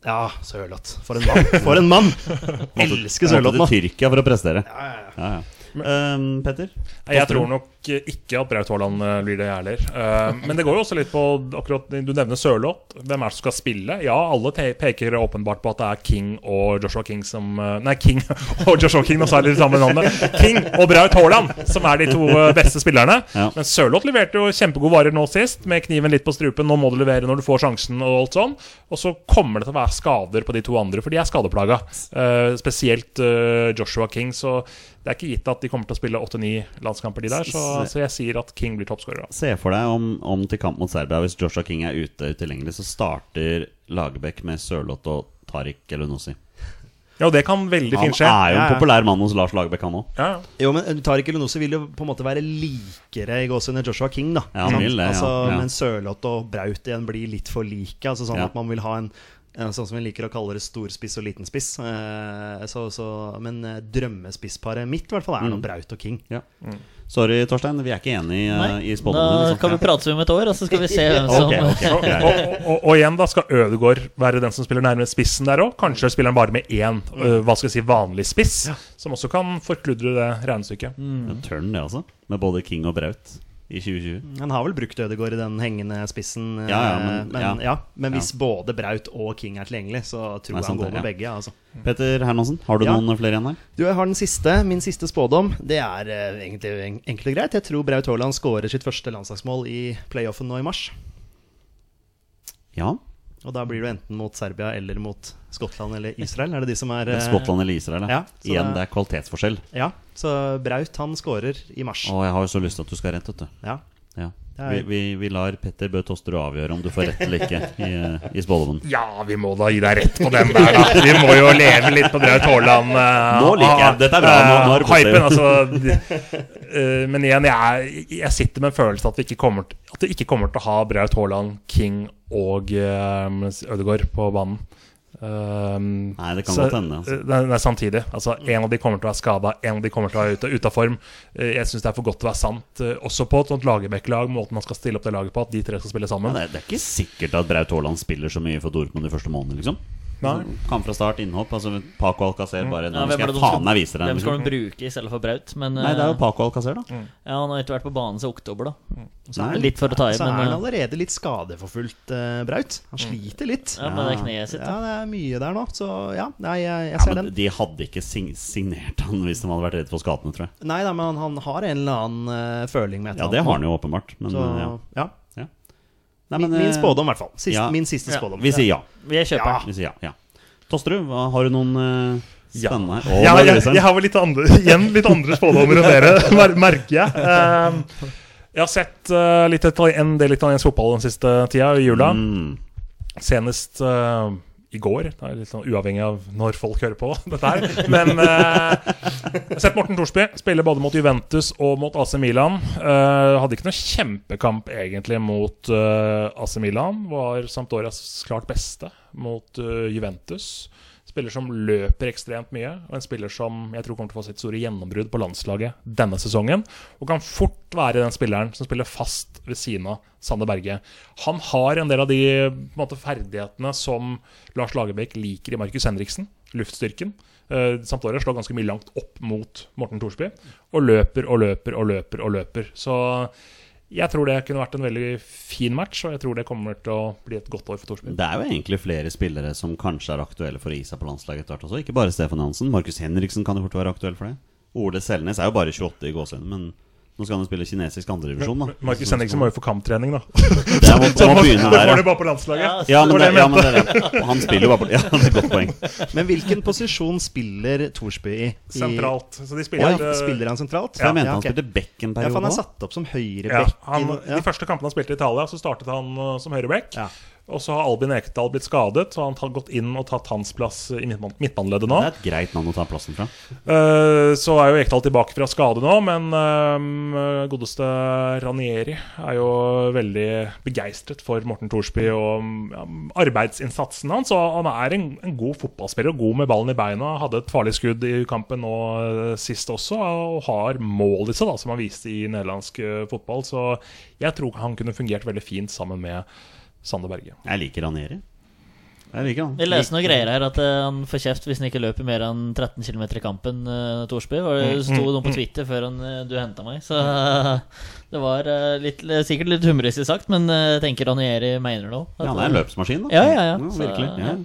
Speaker 2: Ja, Sørloth. For en mann! For en mann! Elsker Sørloth nå.
Speaker 1: Måtte til Tyrkia for å prestere.
Speaker 2: Ja, ja, ja.
Speaker 1: Ja, ja. Um, Petter?
Speaker 4: Jeg tror nok ikke at Braut Haaland eh, blir det, jeg heller. Eh, Men det går jo også litt på akkurat Du nevner Sørloth. Hvem er det som skal spille? Ja, alle peker åpenbart på at det er King og Joshua King som eh, Nei, King og Joshua King, nå sa jeg litt samme navnet. King og Braut Haaland som er de to eh, beste spillerne.
Speaker 1: Ja.
Speaker 4: Men Sørloth leverte jo kjempegode varer nå sist, med kniven litt på strupen. Nå må du levere når du får sjansen, og alt sånn. Og så kommer det til å være skader på de to andre, for de er skadeplaga. Uh, spesielt uh, Joshua King. Så det er ikke gitt at de kommer til å spille åtte-ni landskamper, de der. Så, så jeg sier at King blir toppskårer.
Speaker 1: Se for deg om, om til kamp mot Serbia, hvis Joshua King er ute utilgjengelig, så starter Lagerbäck med Sørloth og Tariq Elunosi.
Speaker 4: Ja, og det kan veldig fint skje.
Speaker 1: Han er jo en
Speaker 2: Ja, ja.
Speaker 1: populær mann hos Lars Lagerbäck, han òg.
Speaker 4: Ja, ja.
Speaker 2: Jo, men Tariq Elunossi vil jo på en måte være likere i gåsehudene Joshua King, da.
Speaker 1: Ja, han vil det, ja.
Speaker 2: altså,
Speaker 1: Ja.
Speaker 2: Men Sørloth og Braut igjen blir litt for like. Altså sånn
Speaker 1: Ja.
Speaker 2: at man vil ha en Sånn som vi liker å kalle det storspiss og liten spiss. Eh, så, så, men eh, drømmespissparet mitt i hvert fall er
Speaker 1: Mm.
Speaker 2: noe Braut og King.
Speaker 1: Ja. Sorry, Torstein, vi er ikke enige i
Speaker 3: Nei, da
Speaker 1: spådommen.
Speaker 3: kan vi prate om et år, og så skal vi se hvem som
Speaker 1: okay, okay.
Speaker 4: Og, og, og, og igjen da skal Ødegaard være den som spiller nærmest spissen der òg. Kanskje spiller han bare med én øh, hva skal jeg si, vanlig spiss, som også kan forkludre det regnestykket.
Speaker 1: Ja, Tørn, det, altså. Med både King og Braut i 2020.
Speaker 2: Han har vel brukt Ødegaard i den hengende spissen. eh,
Speaker 1: Ja, ja, men-
Speaker 2: men,
Speaker 1: ja.
Speaker 2: ja. men hvis både Braut og King er tilgjengelig, så tror jeg han går med
Speaker 1: ja.
Speaker 2: begge. Altså.
Speaker 1: Petter Hermansen, har du
Speaker 2: Ja.
Speaker 1: noen flere igjen her?
Speaker 2: Du, jeg har den siste. Min siste spådom. Det er eh, egentlig en- enkelt og greit. Jeg tror Braut Haaland skårer sitt første landslagsmål i playoffen nå i mars.
Speaker 1: Ja.
Speaker 2: Og da blir du enten mot Serbia eller mot Skottland eller Israel. Er det de som er
Speaker 1: Skottland eller Israel, ja.
Speaker 2: ja,
Speaker 1: Igjen,
Speaker 2: det-
Speaker 1: er kvalitetsforskjell.
Speaker 2: Ja, så Braut han skårer i mars.
Speaker 1: Å, jeg har jo så lyst til at du skal rente vet du.
Speaker 2: Ja.
Speaker 1: Ja.
Speaker 2: Er-
Speaker 1: Vi, vi, vi lar Petter Bø Tosterud avgjøre om du får rett eller ikke i, uh, i spådommen.
Speaker 4: Ja, vi må da gi deg rett på den der, da. Vi må jo leve litt på Braut Haaland. Uh,
Speaker 1: Nå liker jeg- dette er bra, nå- nå
Speaker 4: eh. Hypen, altså. eh, men igjen, jeg, jeg sitter med en følelse at vi ikke kommer, til- at vi ikke kommer til å ha Braut Haaland, King og uh, Ødegaard på banen. Um,
Speaker 1: Nei, det kan
Speaker 4: så-
Speaker 1: godt hende, altså.
Speaker 4: eh, Nei, nei, samtidig. Altså, En av de kommer til å være skada, en av de kommer til å være ute, ute av form. Eh, Jeg syns det er for godt til å være sant. Eh, Også på et sånt Lagerbäck-lag, måten man skal stille opp det laget på, at de tre skal spille sammen.
Speaker 1: Ja, det, er, det er ikke sikkert at Braut Haaland spiller så mye for Dortmund de første månedene, liksom.
Speaker 4: Nei.
Speaker 1: Kan fra start, innhopp. Altså Paco Alcacer bare Nå
Speaker 3: Ja, hvem
Speaker 1: skal jeg faen meg vise deg.
Speaker 3: Hvem skal
Speaker 1: Liksom.
Speaker 3: de bruke i stedet for Braut? Men
Speaker 1: Nei, det er jo
Speaker 3: eh,
Speaker 1: Paco Alcacer, da.
Speaker 3: ja, han har ikke vært på banen siden oktober, da.
Speaker 1: Nei.
Speaker 3: Litt for å ta i,
Speaker 2: Så er han
Speaker 3: eh,
Speaker 2: allerede litt skadeforfulgt, eh, Braut. Han sliter litt.
Speaker 3: ja, men det er kneet sitt.
Speaker 2: Ja, det er mye der nå. Så ja, jeg, jeg ser den.
Speaker 1: de hadde ikke signert han hvis de hadde vært redd for skadene, tror jeg.
Speaker 2: Nei da, men han, han har en eller annen føling med et eller annet.
Speaker 1: Ja,
Speaker 2: det har
Speaker 1: han jo åpenbart. Men
Speaker 2: Så
Speaker 1: ja. Nei,
Speaker 2: Min,
Speaker 1: men,
Speaker 2: min
Speaker 1: eh,
Speaker 2: spådom, i hvert fall. Sist,
Speaker 1: ja.
Speaker 2: Min siste spådom.
Speaker 1: Vi sier ja.
Speaker 3: Vi kjøper
Speaker 2: Ja.
Speaker 1: Vi sier ja, ja. Tosterud, har du noen
Speaker 4: uh,
Speaker 1: spennende her?
Speaker 4: Ja, jeg, jeg har vel litt andre, igjen litt andre spådommer enn dere, mer- merker jeg. Um, jeg har sett uh, litt, en del italiensk fotball den siste tida, i jula.
Speaker 1: Mm.
Speaker 4: Senest eh, i går. Det er litt sånn uavhengig av når folk hører på dette her. Men eh, sett Morten Thorsby spille både mot Juventus og mot AC Milan. Eh, hadde ikke noe kjempekamp egentlig mot eh, AC Milan. Var Sampdorias klart beste mot eh, Juventus. Spiller som løper ekstremt mye, og en spiller som jeg tror kommer til å få sitt store gjennombrudd på landslaget denne sesongen. Og kan fort være den spilleren som spiller fast ved siden av Sander Berge. Han har en del av de måte, ferdighetene som Lars Lagerbäck liker i Markus Henriksen. Luftstyrken. Uh, Sampdoria slår ganske mye langt opp mot Morten Thorsby. Og løper og løper og løper og løper. Så jeg tror det kunne vært en veldig fin match, og jeg tror det kommer til å bli et godt år for Thorsby.
Speaker 1: Det er jo egentlig flere spillere som kanskje er aktuelle for å gi seg på landslaget etter hvert også. Ikke bare Stefan Jansen. Markus Henriksen kan jo fort være aktuell for det. Ole Selnes er jo bare 28 i gåsehudet, men Nå skal han jo spille kinesisk andredivisjon, da.
Speaker 4: Markus Henriksen må jo få kamptrening, da.
Speaker 1: Ja, må,
Speaker 4: Så
Speaker 1: må begynne
Speaker 4: får
Speaker 1: der,
Speaker 4: det
Speaker 1: ja.
Speaker 4: bare på landslaget.
Speaker 1: Ja, men
Speaker 4: Det
Speaker 1: ja, men det. Og Han spiller jo bare på Ja, det er et godt poeng.
Speaker 2: Men hvilken posisjon spiller Thorsby i?
Speaker 4: Sentralt. Så de spiller, Oi,
Speaker 2: spiller han sentralt?
Speaker 1: Ja. jeg mente
Speaker 2: ja,
Speaker 1: han
Speaker 2: ok.
Speaker 1: spilte back en
Speaker 2: Ja, for han er satt opp som høyre
Speaker 4: ja, han. De første kampene han spilte i Italia, så startet han uh, som høyreback.
Speaker 2: Ja.
Speaker 4: Og så har Albin Ekdal blitt skadet, så han har gått inn og tatt hans plass i midtban- midtbaneleddet nå.
Speaker 1: Det er et greit navn å ta plassen fra.
Speaker 4: Eh, så er jo Ekdal tilbake fra skade nå, men eh, godeste Ranieri er jo veldig begeistret for Morten Thorsby og ja, arbeidsinnsatsen hans. Og han er en, en god fotballspiller og god med ballen i beina. Hadde et farlig skudd i kampen nå eh, sist også, og har mål i seg, da, som han viste i nederlandsk fotball. Så jeg tror han kunne fungert veldig fint sammen med Sander Berge.
Speaker 1: Jeg liker Ranieri. Jeg liker han.
Speaker 3: Vi leser noen greier her at eh, han får kjeft hvis han ikke løper mer enn 13 km i kampen, Torsby Thorsby. Og Det sto noe på Twitter før han, eh, du henta meg, så eh, det var eh, litt, sikkert litt humoristisk sagt, men eh, jeg tenker Ranieri mener noe.
Speaker 1: Ja, han er en løpsmaskin, da.
Speaker 3: Ja, ja, ja. Så,
Speaker 1: virkelig.
Speaker 3: ja.
Speaker 1: Ja.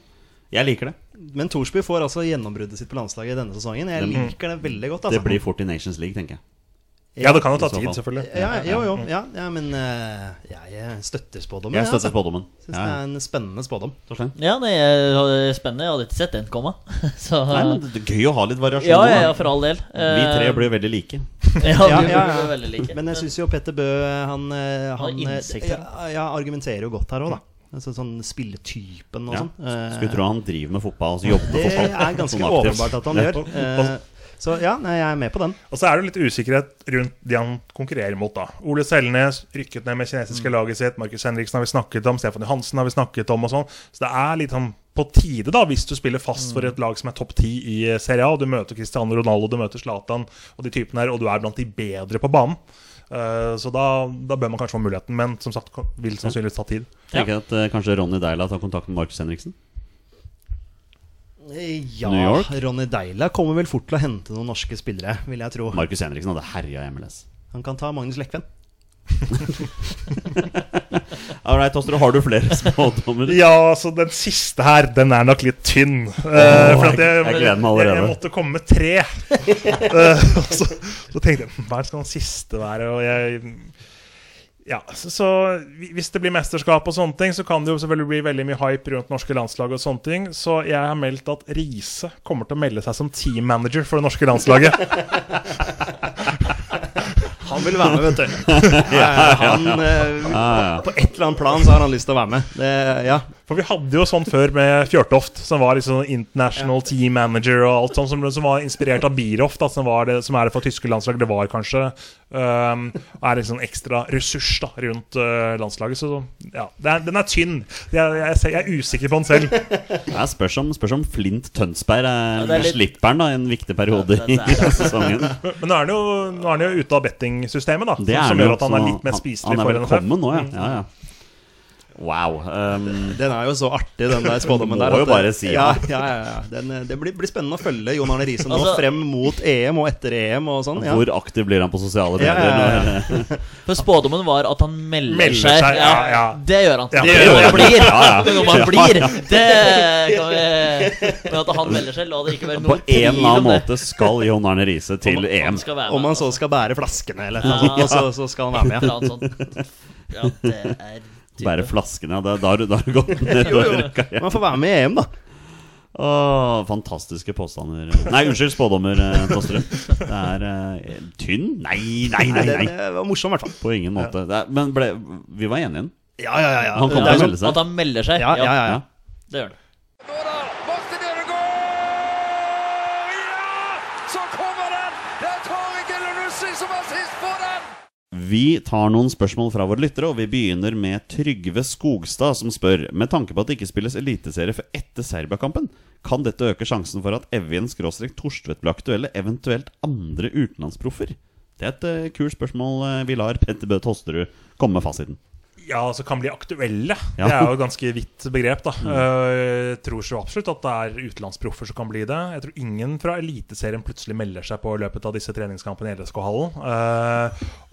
Speaker 1: Jeg liker det.
Speaker 2: Men Thorsby får altså gjennombruddet sitt på landslaget denne sesongen. Jeg liker det veldig godt.
Speaker 1: Det
Speaker 2: Altså.
Speaker 1: blir fort i Nations League, tenker jeg.
Speaker 4: Ja, det kan jo ta tid, selvfølgelig.
Speaker 2: ja, jo, jo, ja, ja men eh, jeg støtter spådommen.
Speaker 1: Jeg
Speaker 2: jeg,
Speaker 1: støtter
Speaker 2: altså.
Speaker 1: spådommen.
Speaker 2: Syns
Speaker 1: Ja,
Speaker 2: det er en spennende spådom.
Speaker 3: Ja, det er spennende. Jeg hadde ikke sett den komme. Så
Speaker 1: Nei, men det er gøy å ha litt variasjon.
Speaker 3: ja, ja, ja, for all del.
Speaker 1: Vi tre blir veldig like.
Speaker 3: ja,
Speaker 2: Ja,
Speaker 3: vi
Speaker 2: ja,
Speaker 3: blir veldig like.
Speaker 2: Men jeg syns jo Petter Bø han,
Speaker 3: han,
Speaker 2: han eh, ja, ja, argumenterer jo godt her òg, da. Altså, sånn spilletypen og
Speaker 1: Ja.
Speaker 2: sånn. Eh,
Speaker 1: Skulle tro han driver med fotball, altså jobber med
Speaker 2: Det er ganske
Speaker 1: Sånn
Speaker 2: åpenbart at han gjør. Så ja, jeg er med på den.
Speaker 4: Og så er det litt usikkerhet rundt de han konkurrerer mot. da Ole Selnes rykket ned med kinesiske laget sitt. Markus Henriksen har vi snakket om. Stefan Johansen har vi snakket om. og sånn Så det er litt sånn på tide, da hvis du spiller fast for et lag som er topp ti i eh, Serie A. og Du møter Cristiano Ronaldo, du møter Zlatan og de typene her, og du er blant de bedre på banen. Eh, så da, da bør man kanskje få muligheten, men som sagt vil sannsynligvis ta tid.
Speaker 1: Tenker jeg at uh, kanskje Ronny Deila tar kontakt med Markus Henriksen.
Speaker 2: Ja,
Speaker 1: New York?
Speaker 2: Ronny Deila kommer vel fort til å hente noen norske spillere, vil jeg tro.
Speaker 1: Markus Henriksen hadde herja MLS.
Speaker 2: Han kan ta Magnus Lekven.
Speaker 1: Ålreit, Astrid. har du flere spådommer?
Speaker 4: Ja, så den siste her, den er nok litt tynn. Uh, for at jeg,
Speaker 1: jeg gleder meg
Speaker 4: jeg, jeg måtte komme med tre. uh, og så, så tenkte jeg hva skal den siste være? Og jeg ja, så, så Hvis det blir mesterskap, og sånne ting Så kan det jo selvfølgelig bli veldig mye hype rundt norske landslag. og sånne ting Så jeg har meldt at Riise kommer til å melde seg som teammanager for det norske landslaget.
Speaker 2: Han vil være med, vet du. Ja, han, eh, på et eller annet plan så har han lyst til å være med. Det, ja.
Speaker 4: For vi hadde jo sånn før med Fjørtoft, som var liksom international team manager og alt sånt, som, som var inspirert av Bierhoff, da, som, var det, som er det for tyske landslag. Det var kanskje um, Er liksom ekstra ressurs da, rundt uh, landslaget. Så ja, er, den er tynn. Jeg, jeg, jeg er usikker på den selv.
Speaker 1: Det spørs, om, spørs om Flint Tønsberg er,
Speaker 3: Ja, er litt-
Speaker 1: slipperen da, i en viktig periode
Speaker 3: Ja,
Speaker 1: i sesongen.
Speaker 4: Men nå er han jo, han ute av bettingsystemet, da.
Speaker 1: Er
Speaker 4: som gjør at han er litt mer
Speaker 1: han-
Speaker 4: spiselig
Speaker 1: Han
Speaker 4: for
Speaker 1: er velkommen nå, ja. ja, ja. Wow. Um,
Speaker 2: Den er jo så artig, den der spådommen
Speaker 1: der. må jo bare si
Speaker 2: ja.
Speaker 1: ja.
Speaker 2: Ja, ja. Den, eh, det blir, blir spennende å følge Jon Arne Riise nå
Speaker 3: Altså-
Speaker 2: frem mot EM og etter EM og sånn. Ja.
Speaker 1: Hvor aktiv blir han på sosiale
Speaker 2: Ja,
Speaker 1: medier?
Speaker 2: ja, ja.
Speaker 3: For spådommen var at han melder,
Speaker 4: Melder
Speaker 3: seg.
Speaker 4: seg, ja, ja.
Speaker 3: Det gjør han.
Speaker 4: Ja,
Speaker 3: det
Speaker 4: det
Speaker 3: gjør han blir.
Speaker 1: Ja, ja.
Speaker 3: man han blir, det kan vi Men at han melder seg, la det ikke være
Speaker 1: På en eller annen måte skal Jon Arne Riise til
Speaker 3: Om
Speaker 1: EM.
Speaker 3: Han skal
Speaker 2: Om han så skal bære flaskene eller noe
Speaker 3: Ja.
Speaker 2: sånt, så, så skal han være med.
Speaker 3: Ja, det er.
Speaker 1: Bære flaskene, ja. Da da har du da har du gått
Speaker 2: Jo,
Speaker 1: nedover
Speaker 2: jo.
Speaker 1: karrieren.
Speaker 2: Man får være med i EM, da.
Speaker 1: Åh, fantastiske påstander. Nei, unnskyld, spådommer, eh, Tosterud. Det er eh, tynn? Nei, nei, nei. Nei.
Speaker 2: Det var morsom, i hvert fall.
Speaker 1: På ingen måte. Det er, men ble, vi var enige igjen.
Speaker 2: Ja, ja, ja. ja.
Speaker 1: Han kommer
Speaker 2: er
Speaker 1: til å melde seg.
Speaker 3: At han melder seg.
Speaker 2: Ja, ja, ja, ja.
Speaker 3: Det gjør han.
Speaker 5: Nå da, Montenegro går! Ja! Så kommer den! Det er Tariq Elunussi som er sist på den!
Speaker 1: Vi tar noen spørsmål fra våre lyttere, og vi begynner med Trygve Skogstad, som spør Med tanke på at det ikke spilles eliteserie før etter Serbia-kampen, kan dette øke sjansen for at Evjen skråstrek Torstvedt blir aktuelle, eventuelt andre utenlandsproffer? Det er et uh, kult spørsmål. eh, Vi lar Petter Bø Tosterud komme med fasiten.
Speaker 4: Ja, altså kan bli aktuelle.
Speaker 1: Ja.
Speaker 4: Det er jo et ganske vidt begrep. da Mm. Jeg tror så absolutt at det er utenlandsproffer som kan bli det. Jeg tror ingen fra Eliteserien plutselig melder seg på i løpet av disse treningskampene i LSK-hallen.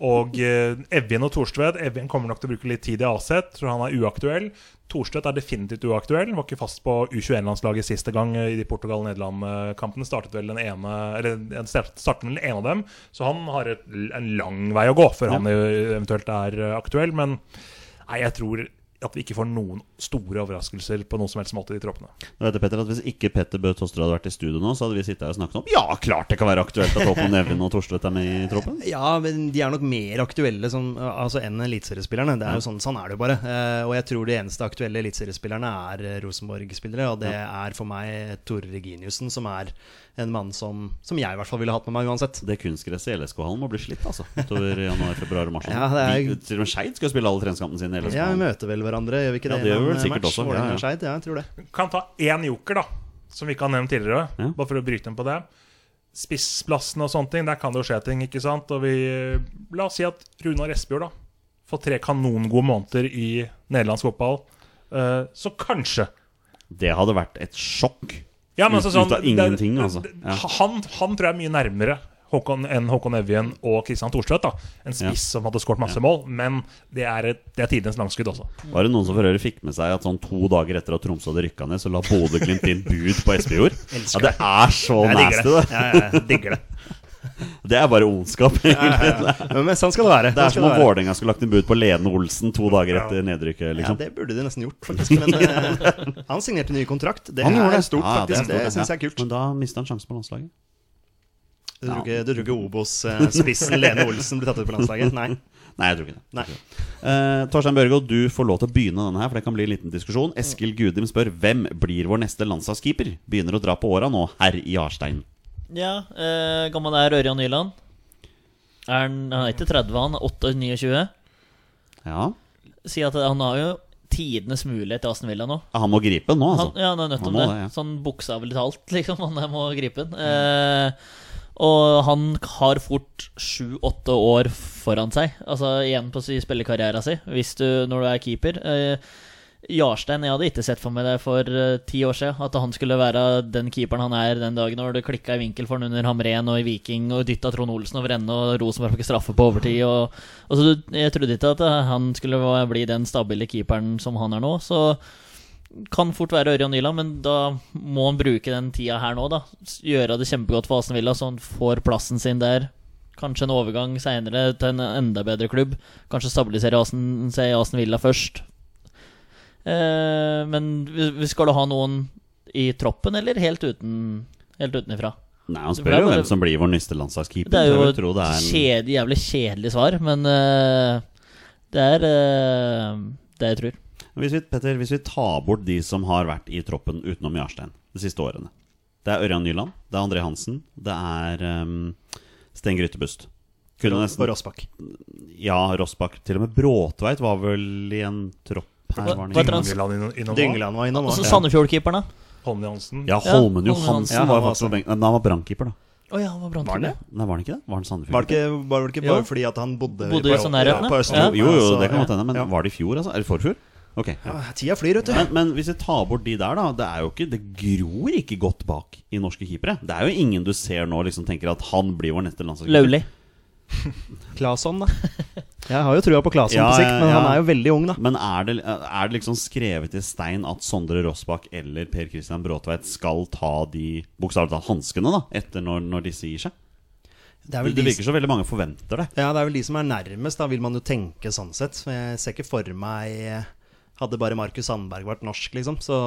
Speaker 4: og uh, Evjen og Thorstvedt Evjen kommer nok til å bruke litt tid i Aset. Tror han er uaktuell. Thorstvedt er definitivt uaktuell. Var ikke fast på U21-landslaget siste gang i de Portugal-Nederland-kampene. Startet vel den ene Eller startet den ene av dem. Så han har et, en lang vei å gå før
Speaker 1: Ja.
Speaker 4: han eventuelt er eh, aktuell. Men nei, jeg tror at vi ikke får noen store overraskelser på noen som helst måte i troppene.
Speaker 1: Nå vet jeg, Petter, at Hvis ikke Petter Bø Toster hadde vært i studio nå, så hadde vi sittet her og snakket om Ja, klart det kan være aktuelt at Håkon Nevin og Torstvedt er med i troppen.
Speaker 2: Ja, men de er nok mer aktuelle som, altså, enn eliteseriespillerne. Det er jo sånn, sånn er det jo bare. Eh, og jeg tror de eneste aktuelle eliteseriespillerne er eh, Rosenborg-spillere. Og det er for meg Tore Reginiussen, som er en mann som, som jeg i hvert fall ville hatt med meg uansett.
Speaker 1: Det kunstgresset i LSK-hallen må bli slitt altså utover januar, februar og mars.
Speaker 2: Ja, er-
Speaker 1: Til og med Skeid skal spille alle treningskampene sine i LSK.
Speaker 2: Ja, vi møter vel hverandre, gjør vi ikke det?
Speaker 1: Ja,
Speaker 2: det?
Speaker 1: gjør vi vel sikkert
Speaker 2: match?
Speaker 1: også, ja, ja.
Speaker 2: Scheid, Ja, jeg tror det.
Speaker 4: Kan ta én joker, da, som vi ikke har nevnt tidligere.
Speaker 1: Ja.
Speaker 4: Bare for å bryte inn på det. Spissplassen og sånne ting, der kan det jo skje ting. ikke sant? Og vi, La oss si at Runar Espejord da får tre kanongode måneder i nederlandsk fotball. Eh, så kanskje
Speaker 1: Det hadde vært et sjokk.
Speaker 4: Ja, men altså, sånn,
Speaker 1: ut av ingenting, altså. Ja.
Speaker 4: han, han tror jeg er mye nærmere Håkon, enn Håkon Evjen og Kristian Thorstvedt. En spiss som hadde skåret masse mål, men det er, et, det er tidenes langskudd også.
Speaker 1: Var det noen som for øvrig fikk med seg at sånn to dager etter at Tromsø hadde rykka ned, så la Bodø-Glimt inn bud på Espejord? Ja, det er så nasty,
Speaker 2: det. ja, jeg digger det.
Speaker 1: Det er bare ondskap. egentlig.
Speaker 2: ja. men sånn skal det være.
Speaker 1: Det er
Speaker 2: Sånn
Speaker 1: som om. Vålerenga skulle lagt inn bud på Lene Olsen to dager etter nedrykket.
Speaker 2: Ja,
Speaker 1: liksom
Speaker 2: det burde de nesten gjort, faktisk. Men eh, han signerte ny kontrakt. Det
Speaker 1: Han
Speaker 2: er stort,
Speaker 1: Ja, er
Speaker 2: faktisk. Det,
Speaker 1: stort,
Speaker 2: syns jeg er kult.
Speaker 1: Men da mista han sjansen på landslaget.
Speaker 2: Du tror ikke, du tror ikke Obos-spissen Lene Olsen blir tatt ut på landslaget? Nei.
Speaker 1: Nei, jeg tror ikke det.
Speaker 2: Nei.
Speaker 1: Uh, Torstein Børgo, du får lov til å begynne denne her, for det kan bli en liten diskusjon. Eskil Gudim spør hvem blir vår neste landslagskeeper? Begynner å dra på åra nå, herr Jarstein.
Speaker 3: Ja, eh, gammel er Ørjan Nyland. Er han, han er ikke 30, han er 28-29.
Speaker 1: Ja,
Speaker 3: Si at han har jo tidenes mulighet til Aston Villa nå.
Speaker 1: han må gripe den nå,
Speaker 3: Han,
Speaker 1: altså.
Speaker 3: ja, han er nødt til det.
Speaker 1: det, ja.
Speaker 3: Sånn bokstavelig talt, liksom. Han må gripe den. Eh, og han har fort sju-åtte år foran seg, altså igjen på spillekarrieren sin, hvis du, når du er keeper. Eh, Jarstein, jeg hadde ikke sett for meg det for uh, ti år siden. At han skulle være den keeperen han er den dagen når det klikka i vinkel for han under Hamren og i Viking og dytta Trond Olsen over ende og Rosenborg fikk straffe på overtid. Og, og så Jeg trodde ikke at eh, han skulle bli den stabile keeperen som han er nå. Så kan fort være Ørjan Nyland, men da må han bruke den tida her nå, da. Gjøre det kjempegodt for Asen Villa, så han får plassen sin der. Kanskje en overgang seinere til en enda bedre klubb. Kanskje stabilisere Asen, i Villa først. Eh, men skal du ha noen i troppen, eller helt uten Helt utenifra?
Speaker 1: Nei, Han spør jo hvem som blir vår neste landslagskeeper.
Speaker 3: Det er jo et
Speaker 1: tro det er en...
Speaker 3: kjed, jævlig kjedelig svar, men uh, det er uh, det jeg tror.
Speaker 1: Hvis vi, Petter, hvis vi tar bort de som har vært i troppen utenom Jarstein de siste årene Det er Ørjan Nyland, det er André Hansen, det er um, Sten Grytebust. Kunne
Speaker 2: Og Rossbakk.
Speaker 1: Ja, Rossbakk. Til og med Bråtveit var vel i en tropp
Speaker 4: Dyngeland
Speaker 2: var innom
Speaker 3: Og så Sandefjord-keeperen, da.
Speaker 4: Holmen Johansen.
Speaker 1: Ja, Holmen Johansen. Var faktisk på benken. Men han var brannkeeper, da.
Speaker 3: Oh, ja, han var
Speaker 2: Var han det?
Speaker 1: Nei, var han ikke det? Var han Sandefjord?
Speaker 2: Var det ikke, var det ikke
Speaker 3: Jo.
Speaker 2: bare fordi at han bodde,
Speaker 3: Bodde i
Speaker 2: på-
Speaker 3: sånn
Speaker 2: ja,
Speaker 3: ja.
Speaker 2: på Østfold?
Speaker 3: Ja.
Speaker 1: Jo, jo,
Speaker 2: Så-
Speaker 1: det kan godt hende, men
Speaker 2: ja.
Speaker 1: var det i fjor, altså? Eller forfjor? Ok. Ja.
Speaker 2: Tida flyr, vet du.
Speaker 1: Men, men hvis vi tar bort de der, da Det er jo ikke Det gror ikke godt bak i norske keepere. Det er jo ingen du ser nå liksom tenker at han blir vår neste landslagskeeper.
Speaker 3: Lauli.
Speaker 2: Claesson, da. Jeg har jo trua på Claesson
Speaker 1: Ja,
Speaker 2: på sikt, men
Speaker 1: ja.
Speaker 2: han er jo veldig ung, da.
Speaker 1: Men er det, er det liksom skrevet i stein at Sondre Rossbakk eller Per Christian Bråtveit skal ta de bokstavelig talt hanskene da etter når, når disse gir seg?
Speaker 2: Det er
Speaker 1: Det, virker så veldig mange forventer det.
Speaker 2: ja, det er vel de som er nærmest, da vil man jo tenke sånn sett. Jeg ser ikke for meg Hadde bare Markus Sandberg vært norsk, liksom. Så,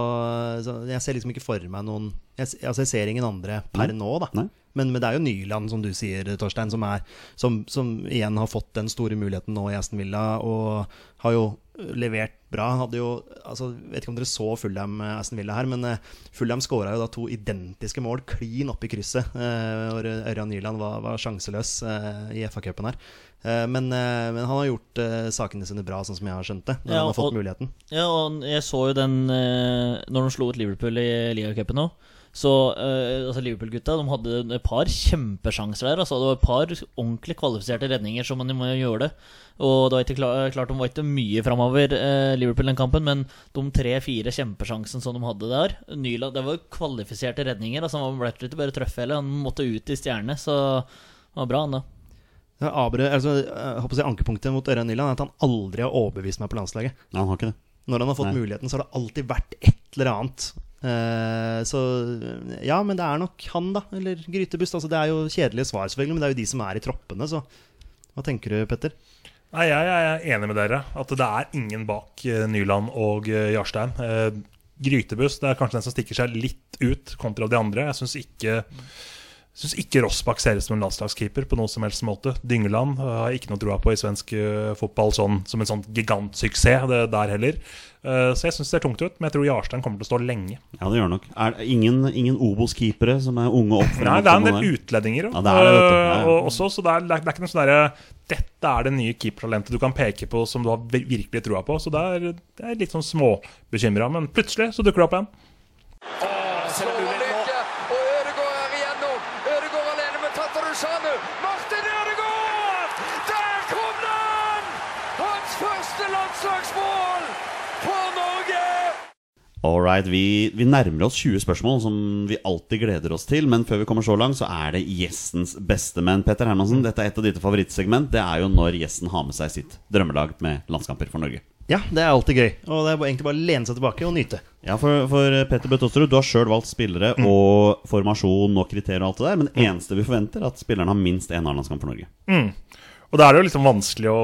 Speaker 2: så jeg ser liksom ikke for meg noen Jeg, altså jeg ser ingen andre per nå, da.
Speaker 1: Nei.
Speaker 2: Men, men det er jo Nyland, som du sier, Torstein, som, er, som, som igjen har fått den store muligheten nå i Aston Villa, og har jo levert bra. Hadde jo, altså, vet ikke om dere så Fulham eh, Aston Villa her, men eh, Fulham skåra jo da to identiske mål klin opp i krysset. eh, hvor Ørjan Nyland var, var sjanseløs i FA-cupen her. Men, men han har gjort sakene sine bra, sånn som jeg har skjønt det. Når
Speaker 3: Ja,
Speaker 2: han har fått
Speaker 3: og-
Speaker 2: muligheten.
Speaker 3: Ja, og jeg så jo den Når de slo ut Liverpool i ligacupen nå. Så eh, altså Liverpool-gutta de hadde et par kjempesjanser der. Altså, det var et par ordentlig kvalifiserte redninger som man må gjøre det. Og det var ikke klart, klart de var ikke mye framover, eh, Liverpool, den kampen, men de tre-fire kjempesjansene som de hadde der Nyland, Det var kvalifiserte redninger. Altså, han ble ikke bare truffet heller. Han måtte ut i stjerne, så det var bra, han da.
Speaker 2: Abre, altså, jeg håper å si Ankepunktet mot Ørjan Nyland er at han aldri har overbevist meg på landslaget.
Speaker 1: Nei, han har ikke det.
Speaker 2: Når han har fått
Speaker 1: Nei.
Speaker 2: muligheten, så har det alltid vært et eller annet. Eh, så ja, men det er nok han, da. Eller Grytebust. Altså, det er jo kjedelige svar, selvfølgelig, men det er jo de som er i troppene, så hva tenker du, Petter?
Speaker 4: Nei, jeg er enig med dere. At det er ingen bak eh, Nyland og eh, Jarstein. Grytebuss det er kanskje den som stikker seg litt ut kontra de andre. Jeg syns ikke Syns ikke Rossbakk ser ut som en landslagskeeper på noen som helst måte. Dyngeland har jeg ikke noe troa på i svensk fotball sånn, som en sånn gigantsuksess det der heller. Eh, så jeg syns det ser tungt ut, men jeg tror Jarstein kommer til å stå lenge.
Speaker 1: Ja, det gjør nok. Er det ingen, ingen Obos-keepere som er unge opp
Speaker 4: Nei, det er en del utlendinger
Speaker 1: Ja, det er det, vet du. Ja,
Speaker 4: og også, så det er, det er ikke noe sånn derre Dette er det nye keepertalentet du kan peke på som du har virkelig troa på. Så det er, det er litt sånn småbekymra, men plutselig så dukker det opp en.
Speaker 5: Slår Lykke, og Ødegaard er igjennom. Ødegaard alene med Tatarusanu. Martin Ødegaard! Der kom den! Hans første landslagsmål for Norge!
Speaker 1: All right, vi, vi nærmer oss 20 spørsmål, som vi alltid gleder oss til. Men før vi kommer så langt, så er det gjestens beste menn. Petter Hermansen, dette er et av ditt favorittsegment. Det er jo når gjesten har med seg sitt drømmelag med landskamper for Norge.
Speaker 2: Ja, det er alltid gøy. Og det er egentlig bare å lene seg tilbake og nyte.
Speaker 1: Ja, for, for Petter Bøttosterud, du har sjøl valgt spillere og formasjon og kriterier og alt det der. Men det eneste vi forventer, er at spilleren har minst én A-landskamp for Norge.
Speaker 4: Og da er det jo liksom vanskelig å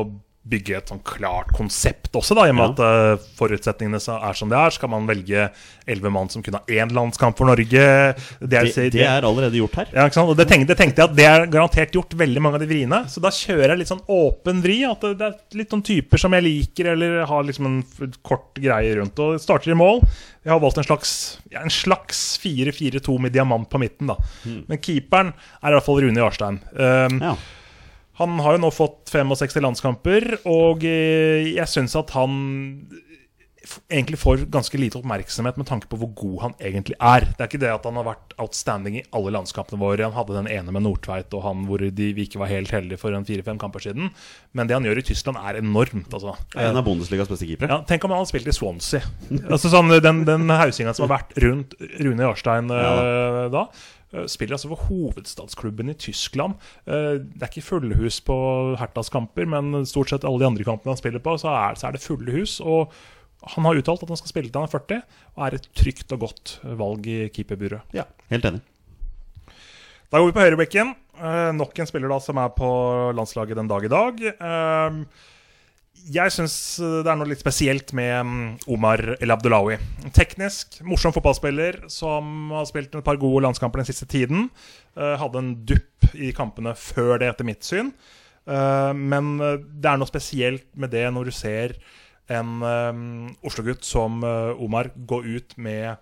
Speaker 4: bygge et sånn klart konsept også, da, i og med
Speaker 1: Ja.
Speaker 4: at uh, forutsetningene er som det er. Skal man velge elleve mann som kun har én landskamp for Norge? Det er,
Speaker 1: Det, det er allerede gjort her.
Speaker 4: Ja, det tenkte, det tenkte jeg at det er garantert gjort veldig mange av de vriene. Så da kjører jeg litt sånn åpen vri. At det, er litt sånn typer som jeg liker, eller har liksom en kort greie rundt. Og starter i mål. Jeg har valgt en slags ja, en slags 4-4-2 med diamant på midten, da. Men keeperen er i hvert fall Rune Jarstein. Um,
Speaker 1: Ja.
Speaker 4: Han har jo nå fått 65 landskamper, og eh, jeg syns at han egentlig får ganske lite oppmerksomhet med tanke på hvor god han egentlig er. Det er ikke det at han har vært outstanding i alle landskampene våre. Han hadde den ene med Nordtveit og han hvor de, vi ikke var helt heldige for en fire-fem kamper siden. Men det han gjør i Tyskland, er enormt, altså.
Speaker 1: En av Bundesligas beste keepere.
Speaker 4: Ja, tenk om han hadde spilt i Swansea. altså sånn, Den, den haussinga som har vært rundt Rune Jarstein eh, da. Eh, Spiller altså for hovedstadsklubben i Tyskland. Eh, Det er ikke fulle hus på Hertas kamper, men stort sett alle de andre kampene han spiller på, så er, så er det fulle hus. Og han har uttalt at han skal spille til han er 40, og er et trygt og godt valg i keeperburet.
Speaker 1: Ja, helt enig.
Speaker 4: Da går vi på høyrebekken. Eh, nok en spiller da som er på landslaget den dag i dag. Eh, jeg syns det er noe litt spesielt med mm, Omar El Abdullawi. Teknisk, morsom fotballspiller som har spilt et par gode landskamper den siste tiden. Eh, hadde en dupp i kampene før det, etter mitt syn. Eh, men eh, det er noe spesielt med det når du ser en eh, Oslo-gutt som eh, Omar gå ut med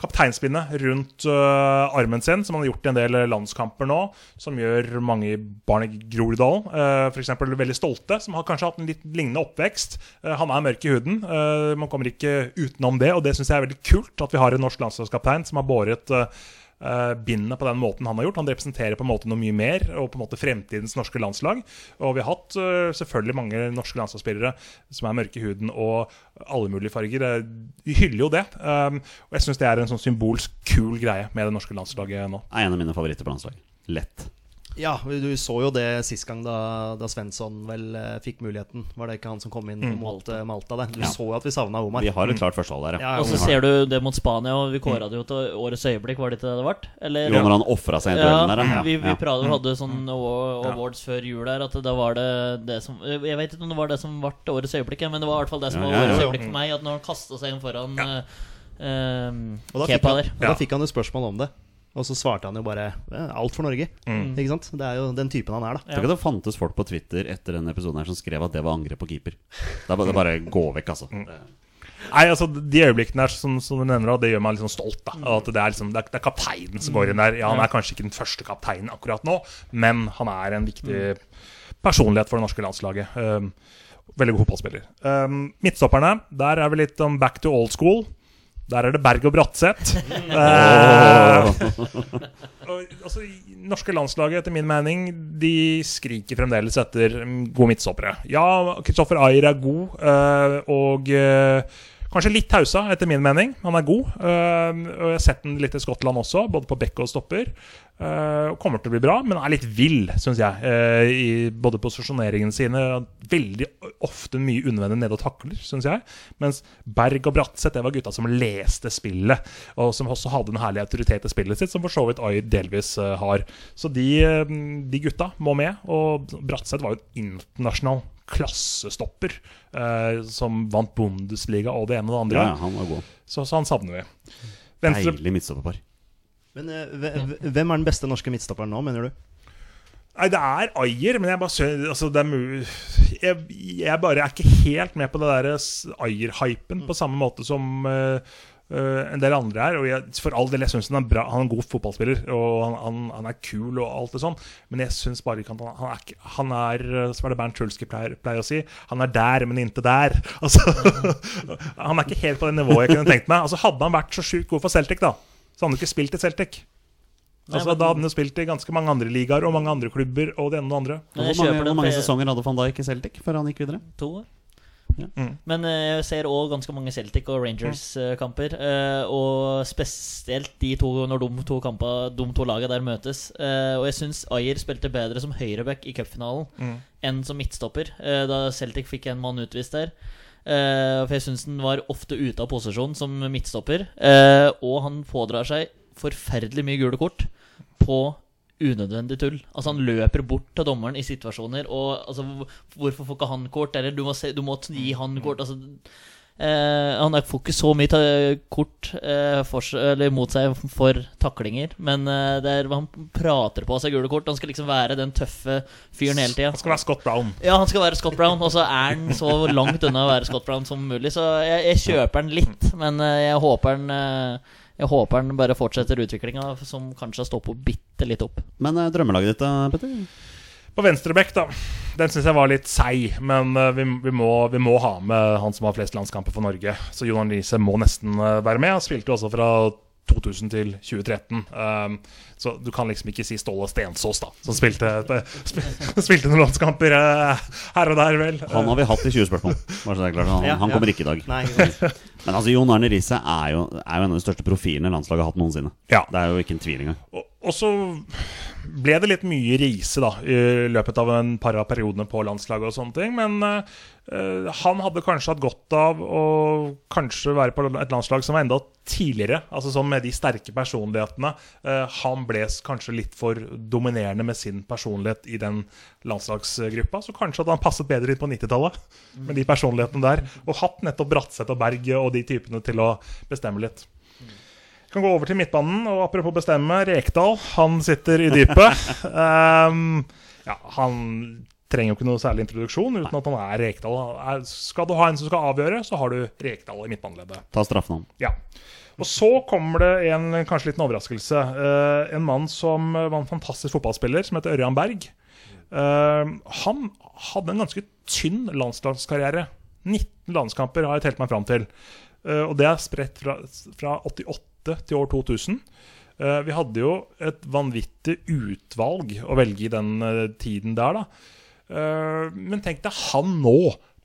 Speaker 4: kapteinspinnet rundt uh, armen sin, som han har gjort i en del landskamper nå, som gjør mange barn i Groruddalen uh, f.eks. veldig stolte, som har kanskje hatt en litt lignende oppvekst. Uh, han er mørk i huden, eh, man kommer ikke utenom det, og det syns jeg er veldig kult at vi har en norsk landslagskaptein som har båret uh, bindet på den måten han har gjort. Han representerer på en måte noe mye mer, og på en måte fremtidens norske landslag. Og vi har hatt øh, selvfølgelig mange norske landslagsspillere som er mørke i huden og alle mulige farger. Eh, Vi hyller jo det. Um, og jeg syns det er en sånn symbolsk kul greie med det norske landslaget nå.
Speaker 1: Er en av mine favoritter på landslag. Lett.
Speaker 2: Ja, du så jo det sist gang da, da Svensson vel eh, fikk muligheten. Var det ikke han som kom inn mot eh, Malta? Det? Du
Speaker 1: Ja.
Speaker 2: så jo at vi savna Omar.
Speaker 1: Vi har et klart førstehold der,
Speaker 2: Ja,
Speaker 1: ja.
Speaker 3: Og så ser du det mot Spania, og vi kåra det jo til årets øyeblikk, var det ikke det det ble? Eller?
Speaker 1: Jo, når han ofra seg i duellen der,
Speaker 3: Ja, vi, vi
Speaker 1: ja.
Speaker 3: hadde sånn awa- awards før jul der, at da var det det som Jeg vet ikke om det var det som ble årets øyeblikk, men det var i hvert fall det som var
Speaker 1: ja, ja.
Speaker 3: årets øyeblikk for meg. At når han kasta seg inn foran
Speaker 4: Ja.
Speaker 2: Og da fikk,
Speaker 3: Kepa der.
Speaker 2: og da fikk han jo spørsmål om det. Og så svarte han jo bare alt for Norge. Ikke sant? Det er jo den typen han er, da.
Speaker 1: Tenk at det fantes folk på Twitter etter denne episoden her som skrev at det var angrep på keeper. Det er bare, det er bare gå vekk, altså.
Speaker 4: Nei, altså De øyeblikkene her som, som du nevner, det gjør meg litt sånn stolt. da At Det er liksom, det er, det er kapteinen som går inn der. Ja, Han er kanskje ikke den første kapteinen akkurat nå, men han er en viktig personlighet for det norske landslaget. Um, veldig god fotballspiller. Um, midtstopperne, der er vi litt um, back to old school. Der er det Berg og Bratseth. Eh, altså, norske landslaget, etter min mening, de skriker fremdeles etter mm, gode midtstoppere. Ja, Kristoffer Ayer er god, uh, og eh, Kanskje litt tausa, etter min mening. Han er god. øh, og Jeg har sett den litt i Skottland også, både på bekk og stopper. Uh, kommer til å bli bra, men er litt vill, syns jeg. øh, I både posisjoneringene sine. Veldig ofte mye unødvendig ned og takler, syns jeg. Mens Berg og Bratseth det var gutta som leste spillet, og som også hadde en herlig autoritet i spillet sitt, som for så vidt Oi delvis har. Så de, de gutta må med. Og Bratseth var jo internasjonal klassestopper eh, som vant Bundesliga og det ene og det andre.
Speaker 1: Ja, han var god.
Speaker 4: Så, så han savner vi. Venstre
Speaker 1: Deilig midtstopperpar.
Speaker 2: Men eh, hvem er den beste norske midtstopperen nå, mener du?
Speaker 4: Nei, det er Ayer, men jeg bare sø- altså, det er mu- jeg, jeg bare er ikke helt med på det der Ayer-hypen på samme måte som eh, eh, en del andre er. Og jeg, for all del, jeg syns han, er bra- han er en god fotballspiller, og han, han, han er kul og alt det sånn, men jeg syns bare ikke at han, han er, han er eh, Som er det Bernt Schulski pleier, pleier å si, han er der, men ikke der. Altså, han er ikke helt på det nivået jeg kunne tenkt meg. Altså, hadde han vært så sjukt god for Celtic, da, så hadde han ikke spilt i Celtic.
Speaker 3: Nei,
Speaker 4: Altså,
Speaker 3: men-
Speaker 4: Da hadde han spilt i ganske mange andre ligaer og mange andre klubber. Og det ene og det andre
Speaker 1: Hvor mange, hvor mange sesonger hadde van Dijk i Celtic før han gikk videre?
Speaker 3: To år.
Speaker 1: Ja.
Speaker 4: Mm.
Speaker 3: Men eh, jeg ser òg ganske mange Celtic og Rangers-kamper. og spesielt de to når de to, kampa, de to lagene der møtes. Eh, og jeg syns Ayer spilte bedre som høyreback i cupfinalen
Speaker 4: Mm.
Speaker 3: enn som midtstopper, eh, da Celtic fikk en mann utvist der. Eh, for jeg syns den var ofte ute av posisjon som midtstopper. Eh, og han pådrar seg forferdelig mye gule kort på unødvendig tull. Altså Han løper bort til dommeren i situasjoner. Og altså Hvorfor får ikke han kort? Eller du må, se, du må gi han kort. Altså eh, Han får ikke så mye kort eh, for, eller mot seg for taklinger, men eh, det er, han prater på seg gule kort. Han skal liksom være den tøffe fyren hele tida.
Speaker 4: Han skal være Scott Brown.
Speaker 3: Ja, han skal være Scott Brown, og så er han så langt unna å være Scott Brown som mulig. Så jeg, jeg kjøper den litt, men eh, jeg håper den eh, Jeg håper han bare fortsetter utviklinga, som kanskje har på bitte litt opp.
Speaker 1: Men eh, drømmelaget ditt, da, Petter?
Speaker 4: På venstrebekk, da. Den syns jeg var litt seig, men eh, vi, vi, må, vi må ha med han som har flest landskamper for Norge. Så Jon Arne Riise må nesten eh, være med. Han spilte jo også fra 2000 til 2013. Um, så du kan liksom ikke si Ståle Stensås, da, som spilte, spil, spilte noen landskamper uh, her og der, vel.
Speaker 1: Han har vi hatt i 20 spørsmål. Bare så det er klart. Han,
Speaker 2: Ja,
Speaker 1: han
Speaker 2: ja.
Speaker 1: kommer ikke i dag.
Speaker 2: Nei.
Speaker 1: Men altså, Jon Arne Riise er, er jo en av de største profilene landslaget har hatt noensinne.
Speaker 4: Ja.
Speaker 1: Det er jo ikke en tvil engang.
Speaker 4: Og, og så ble det litt mye reise da i løpet av en par av periodene på landslaget og sånne ting. Men eh, han hadde kanskje hatt godt av å kanskje være på et landslag som var enda tidligere. Altså sånn med de sterke personlighetene. Uh, han ble kanskje litt for dominerende med sin personlighet i den landslagsgruppa. Så kanskje hadde han passet bedre inn på 90-tallet med de personlighetene der. Og hatt nettopp Bratseth og Berg og de typene til å bestemme litt. Kan gå over til midtbanen, og apropos bestemme, Rekdal, han sitter i dypet. um, ja, han trenger jo ikke noe særlig introduksjon uten at han er Rekdal. Er, skal du ha en som skal avgjøre, så har du Rekdal i midtbaneleddet.
Speaker 1: Ta straffen han.
Speaker 4: Ja. Og så kommer det en kanskje liten overraskelse. Uh, en mann som var en fantastisk fotballspiller, som heter Ørjan Berg. Uh, han hadde en ganske tynn landslagskarriere. 19 landskamper har jeg telt meg fram til. Eh, og det er spredt fra, fra 88 til år 2000. Eh, vi hadde jo et vanvittig utvalg å velge i den eh, tiden der, da. Men tenk deg han nå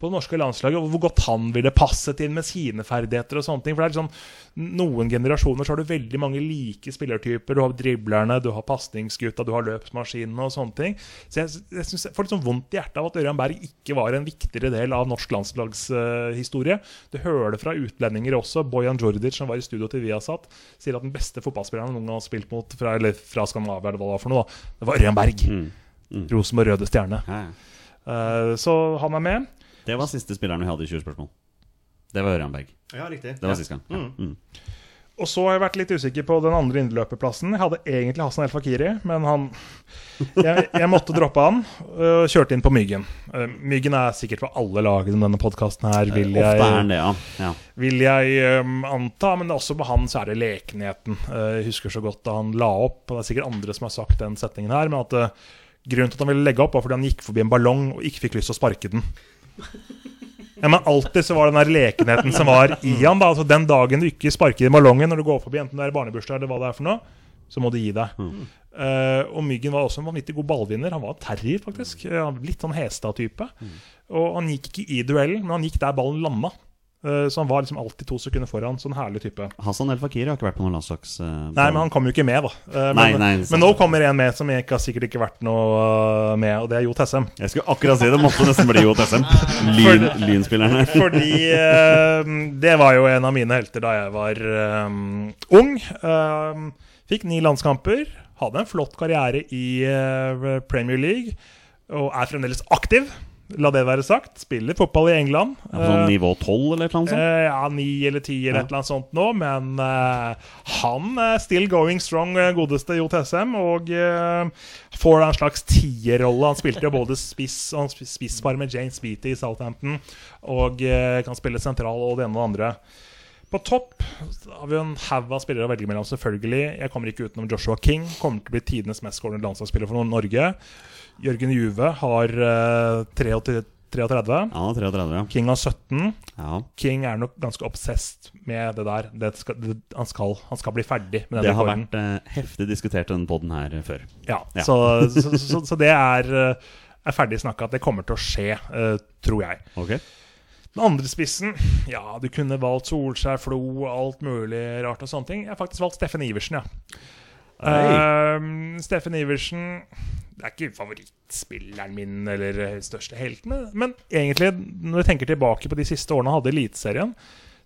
Speaker 4: på det norske landslaget, og hvor godt han ville passet inn med sine ferdigheter. og sånne ting, for det er liksom Noen generasjoner så har du veldig mange like spillertyper. Du har driblerne, du har pasningsgutta, du har løpsmaskinene og sånne ting. Så jeg, jeg, synes jeg får litt sånn vondt i hjertet av at Ørjan Berg ikke var en viktigere del av norsk landslagshistorie. du hører det fra utlendinger også. Bojan Jordic, som var i studio til Viasat, sier at den beste fotballspilleren han noen gang har spilt mot fra, eller fra Skandinavia, eller hva det var for noe, da, det var Ørjan Berg.
Speaker 1: Mm. Mm.
Speaker 4: Rosenborg Røde Stjerne.
Speaker 1: Ja, ja.
Speaker 4: Uh, så han er med.
Speaker 1: Det var siste spilleren vi hadde i 20 spørsmål. Det var Ørjan Berg.
Speaker 2: Ja, riktig.
Speaker 1: Det var
Speaker 2: Ja.
Speaker 1: sist gang. Ja.
Speaker 2: Mm.
Speaker 1: Mm.
Speaker 4: Og så har jeg vært litt usikker på den andre innløperplassen. Jeg hadde egentlig Hassan El Fakiri, men han Jeg, jeg måtte droppe han og kjørte inn på Myggen. Eh, Myggen er sikkert for alle lagene i denne podkasten her, vil
Speaker 1: Ofte er det, ja. ja.
Speaker 4: vil jeg um, anta. Men også med han så er det lekenheten. Eh, jeg husker så godt da han la opp, og det er sikkert andre som har sagt den setningen her, men at grunnen til at han ville legge opp, var fordi han gikk forbi en ballong og ikke fikk lyst til å sparke den. Ja, men alltid så var den der lekenheten som var i han. da, altså Den dagen du ikke sparker i ballongen når du går forbi, enten det er barnebursdag eller hva det er for noe, så må du gi deg. Eh, og Myggen var også en vanvittig god ballvinner. Han var terrier, faktisk. Eh, litt sånn Hestad-type. Og han gikk ikke i duellen, men han gikk der ballen landa. Eh, så han var liksom alltid to sekunder foran. Sånn herlig type.
Speaker 1: Hassan El Fakiri har ikke vært på noen landslags... Uh,
Speaker 4: Nei, men han kom jo ikke med, da. Eh,
Speaker 1: Nei,
Speaker 4: men,
Speaker 1: nei,
Speaker 4: men nå kommer en med som ikke har sikkert ikke vært noe med, og det er Jo Tessem.
Speaker 1: Jeg skulle akkurat si det. Måtte nesten bli Jo Tessem. Lyn, lynspilleren her.
Speaker 4: Fordi uh, det var jo en av mine helter da jeg var eh, ung. Uh, fikk ni landskamper. Hadde en flott karriere i Premier League. Og er fremdeles aktiv. La det være sagt. Spiller fotball i England.
Speaker 1: Ja, sånn
Speaker 4: Eh,
Speaker 1: nivå 12 eller annet sånt?
Speaker 4: Eh, ja, 9 eller 10 eller
Speaker 1: Ja.
Speaker 4: et eller annet sånt nå. Men uh, han er still going strong, godeste Jo Tessem. Og uh, får en slags tierrolle. Han spilte jo både spiss og spisspar med James Beatty i Southampton. Og uh, kan spille sentral og det ene og det andre. På topp har vi en haug av spillere å velge mellom, selvfølgelig. Jeg kommer ikke utenom Joshua King. Kommer til å bli tidenes mest skårende landslagsspiller for Norge. Jørgen Juve har uh, 33. 33.
Speaker 1: Ja, 33, ja.
Speaker 4: King har 17.
Speaker 1: ja.
Speaker 4: King er nok ganske obsessed med det der. Det skal, det, han, skal, han skal bli ferdig med den
Speaker 1: Det har
Speaker 4: rekorden.
Speaker 1: vært uh, heftig diskutert den poden her eh, før.
Speaker 4: Ja,
Speaker 1: Ja.
Speaker 4: Så, så, så, så det er, eh, er ferdig snakka. Det kommer til å skje, uh, tror jeg.
Speaker 1: Okay.
Speaker 4: Den andre spissen Ja, du kunne valgt Solskjær, Flo alt mulig rart og sånne ting. Jeg har faktisk valgt Steffen Iversen, ja. Uh, Steffen Iversen Det er ikke favorittspilleren min eller eh, største helten, men- men egentlig, når jeg tenker tilbake på de siste årene han hadde i Eliteserien,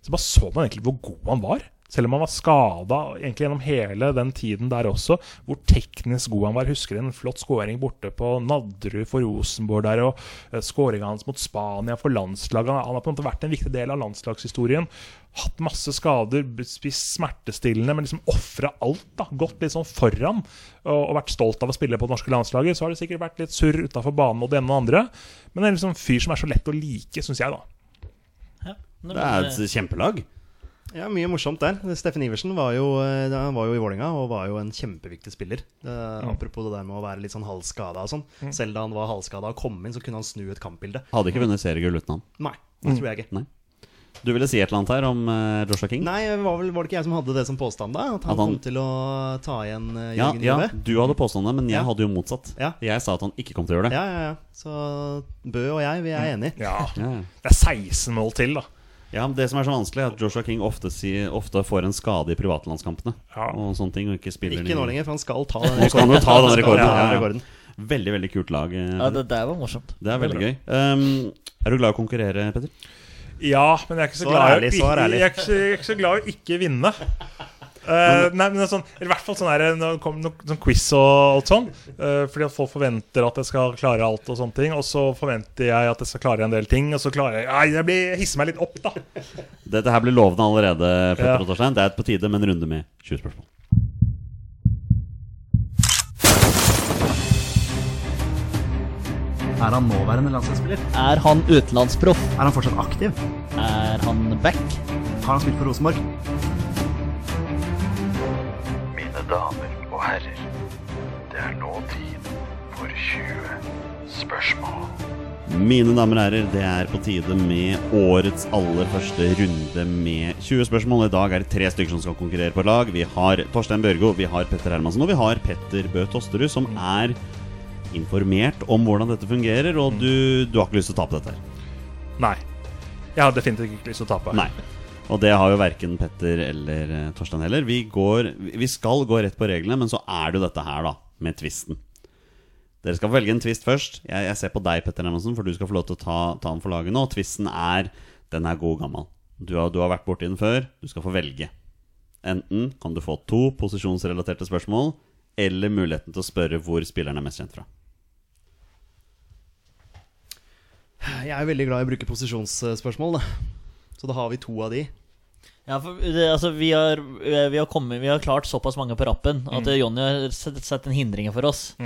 Speaker 4: så bare så man egentlig hvor god han var. Selv om han var skada egentlig gjennom hele den tiden der også. Hvor teknisk god han var. Husker en flott skåring borte på Nadderud for Rosenborg der, og uh, skåringa hans mot Spania for landslaget. Han, har på en måte vært en viktig del av landslagshistorien. Hatt masse skader, spist smertestillende, men liksom ofra alt. da Gått litt sånn foran og, og vært stolt av å spille på det norske landslaget. Så har det sikkert vært litt surr utafor banen og det ene og det andre. Men det er liksom en fyr som er så lett å like, syns jeg, da.
Speaker 3: Ja.
Speaker 1: Det er et kjempelag.
Speaker 2: Ja, Mye morsomt der. Steffen Iversen var jo, eh, han var jo i Vålinga og var jo en kjempeviktig spiller. Eh, Apropos det der med å være litt sånn halvskada og sånn. Selv da han var halvskada og kom inn, så kunne han snu et kampbilde.
Speaker 1: Hadde ikke vunnet seriegull uten han.
Speaker 2: Nei, det tror jeg ikke.
Speaker 1: Nei. Du ville si et eller annet her om uh, Joshua King?
Speaker 2: Nei, var, vel, var det ikke jeg som hadde det som påstand, da? At han,
Speaker 1: At han-
Speaker 2: kom til å ta igjen uh,
Speaker 1: Ja,
Speaker 2: Jørgen
Speaker 1: ja,
Speaker 2: Juve?
Speaker 1: du hadde påstand det, men jeg
Speaker 2: Ja.
Speaker 1: hadde jo motsatt.
Speaker 2: Ja.
Speaker 1: Jeg sa at han ikke kom til å gjøre det.
Speaker 2: Ja, ja, ja. Så Bø og jeg, vi er enige.
Speaker 4: Ja,
Speaker 1: Ja.
Speaker 4: Det er 16 mål til, da.
Speaker 1: Ja, men Det som er så vanskelig, er at Joshua King ofte, si, ofte får en skade i privatlandskampene.
Speaker 4: Ja.
Speaker 1: Og sånne ting, og ikke spiller
Speaker 2: Ikke nå lenger, for han skal ta den
Speaker 1: rekorden. ta den rekorden.
Speaker 2: Ja,
Speaker 1: Ja, ja.
Speaker 2: rekorden.
Speaker 1: Veldig veldig kult lag. eh,
Speaker 3: Ja, det der var morsomt.
Speaker 1: Det er veldig gøy. Um, er du glad i å konkurrere, Petter?
Speaker 4: Ja, men jeg er ikke så,
Speaker 2: Svar
Speaker 4: glad i å
Speaker 2: ærlig,
Speaker 4: ikke-
Speaker 2: svar ærlig.
Speaker 4: Jeg er ikke, så- jeg er ikke så glad i å ikke vinne. Eh, nei, men sånn, I hvert fall sånn her, når det kommer noe sånn quiz og alt sånn. Uh, fordi at folk forventer at jeg skal klare alt, og sånne ting Og så forventer jeg at jeg skal klare en del ting, og så klarer jeg Nei, jeg, blir, jeg hisser meg litt opp, da.
Speaker 1: Dette her blir lovende allerede, Petter
Speaker 4: Ja.
Speaker 1: Det er på tide med en runde med 20 spørsmål.
Speaker 6: Er han nåværende landslagsspiller?
Speaker 3: Er han utenlandsproff?
Speaker 6: Er han fortsatt aktiv?
Speaker 3: Er han back?
Speaker 6: Har han spilt for Rosenborg?
Speaker 7: Damer og herrer, det er nå tid for 20 spørsmål.
Speaker 1: Mine damer og herrer, det er på tide med årets aller første runde med 20 spørsmål. I dag er det tre stykker som skal konkurrere på lag. Vi har Torstein Børgo, vi har Petter Hermansen og vi har Petter Bø Tosterud, som er informert om hvordan dette fungerer. Og du, du har ikke lyst til å tape dette her?
Speaker 4: Nei. Jeg har definitivt ikke lyst til å tape.
Speaker 1: Nei. Og det har jo verken Petter eller eh, Torstein heller. Vi, går, vi skal gå rett på reglene, men så er det jo dette her, da, med tvisten. Dere skal velge en twist først. Jeg, jeg ser på deg, Petter Hermansen, for du skal få lov til å ta, ta den for laget nå. Tvisten er Den er god gammel. Du har, du har vært borti den før. Du skal få velge. Enten kan du få to posisjonsrelaterte spørsmål, eller muligheten til å spørre hvor spilleren er mest kjent fra.
Speaker 2: Jeg er veldig glad i å bruke posisjonsspørsmål, da. Så da har vi to av de.
Speaker 3: Ja, for det, altså, vi har, vi, har kommet, vi har klart såpass mange på rappen at
Speaker 4: Mm.
Speaker 3: Jonny har sett, sett en hindring for oss.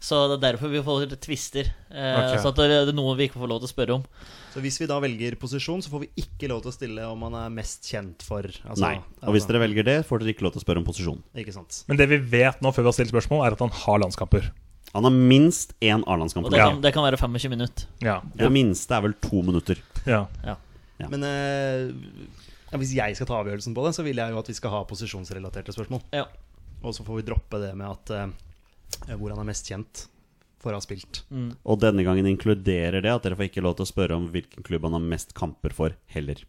Speaker 3: Så det er derfor vi får tvister. Eh,
Speaker 4: okay.
Speaker 3: Så at det, det er noe vi ikke får lov til å spørre om.
Speaker 2: Så hvis vi da velger posisjon, så får vi ikke lov til å stille om man er mest kjent for altså,
Speaker 1: Nei. Og hvis dere velger det, får dere ikke lov til å spørre om posisjon.
Speaker 2: Ikke sant.
Speaker 4: Men det vi vet nå, før vi har stilt spørsmål, er at han har landskamper.
Speaker 1: Han har minst én A-landskamp.
Speaker 3: Det kan, det kan være 25 minutter.
Speaker 4: Ja.
Speaker 1: Det minste er vel to minutter.
Speaker 4: ja.
Speaker 1: Ja.
Speaker 2: Men eh, ja, hvis jeg skal ta avgjørelsen på det, så vil jeg jo at vi skal ha posisjonsrelaterte spørsmål.
Speaker 3: Ja.
Speaker 2: Og så får vi droppe det med at uh, hvor han er mest kjent for å ha spilt.
Speaker 1: Og denne gangen inkluderer det at dere får ikke lov til å spørre om hvilken klubb han har mest kamper for, heller.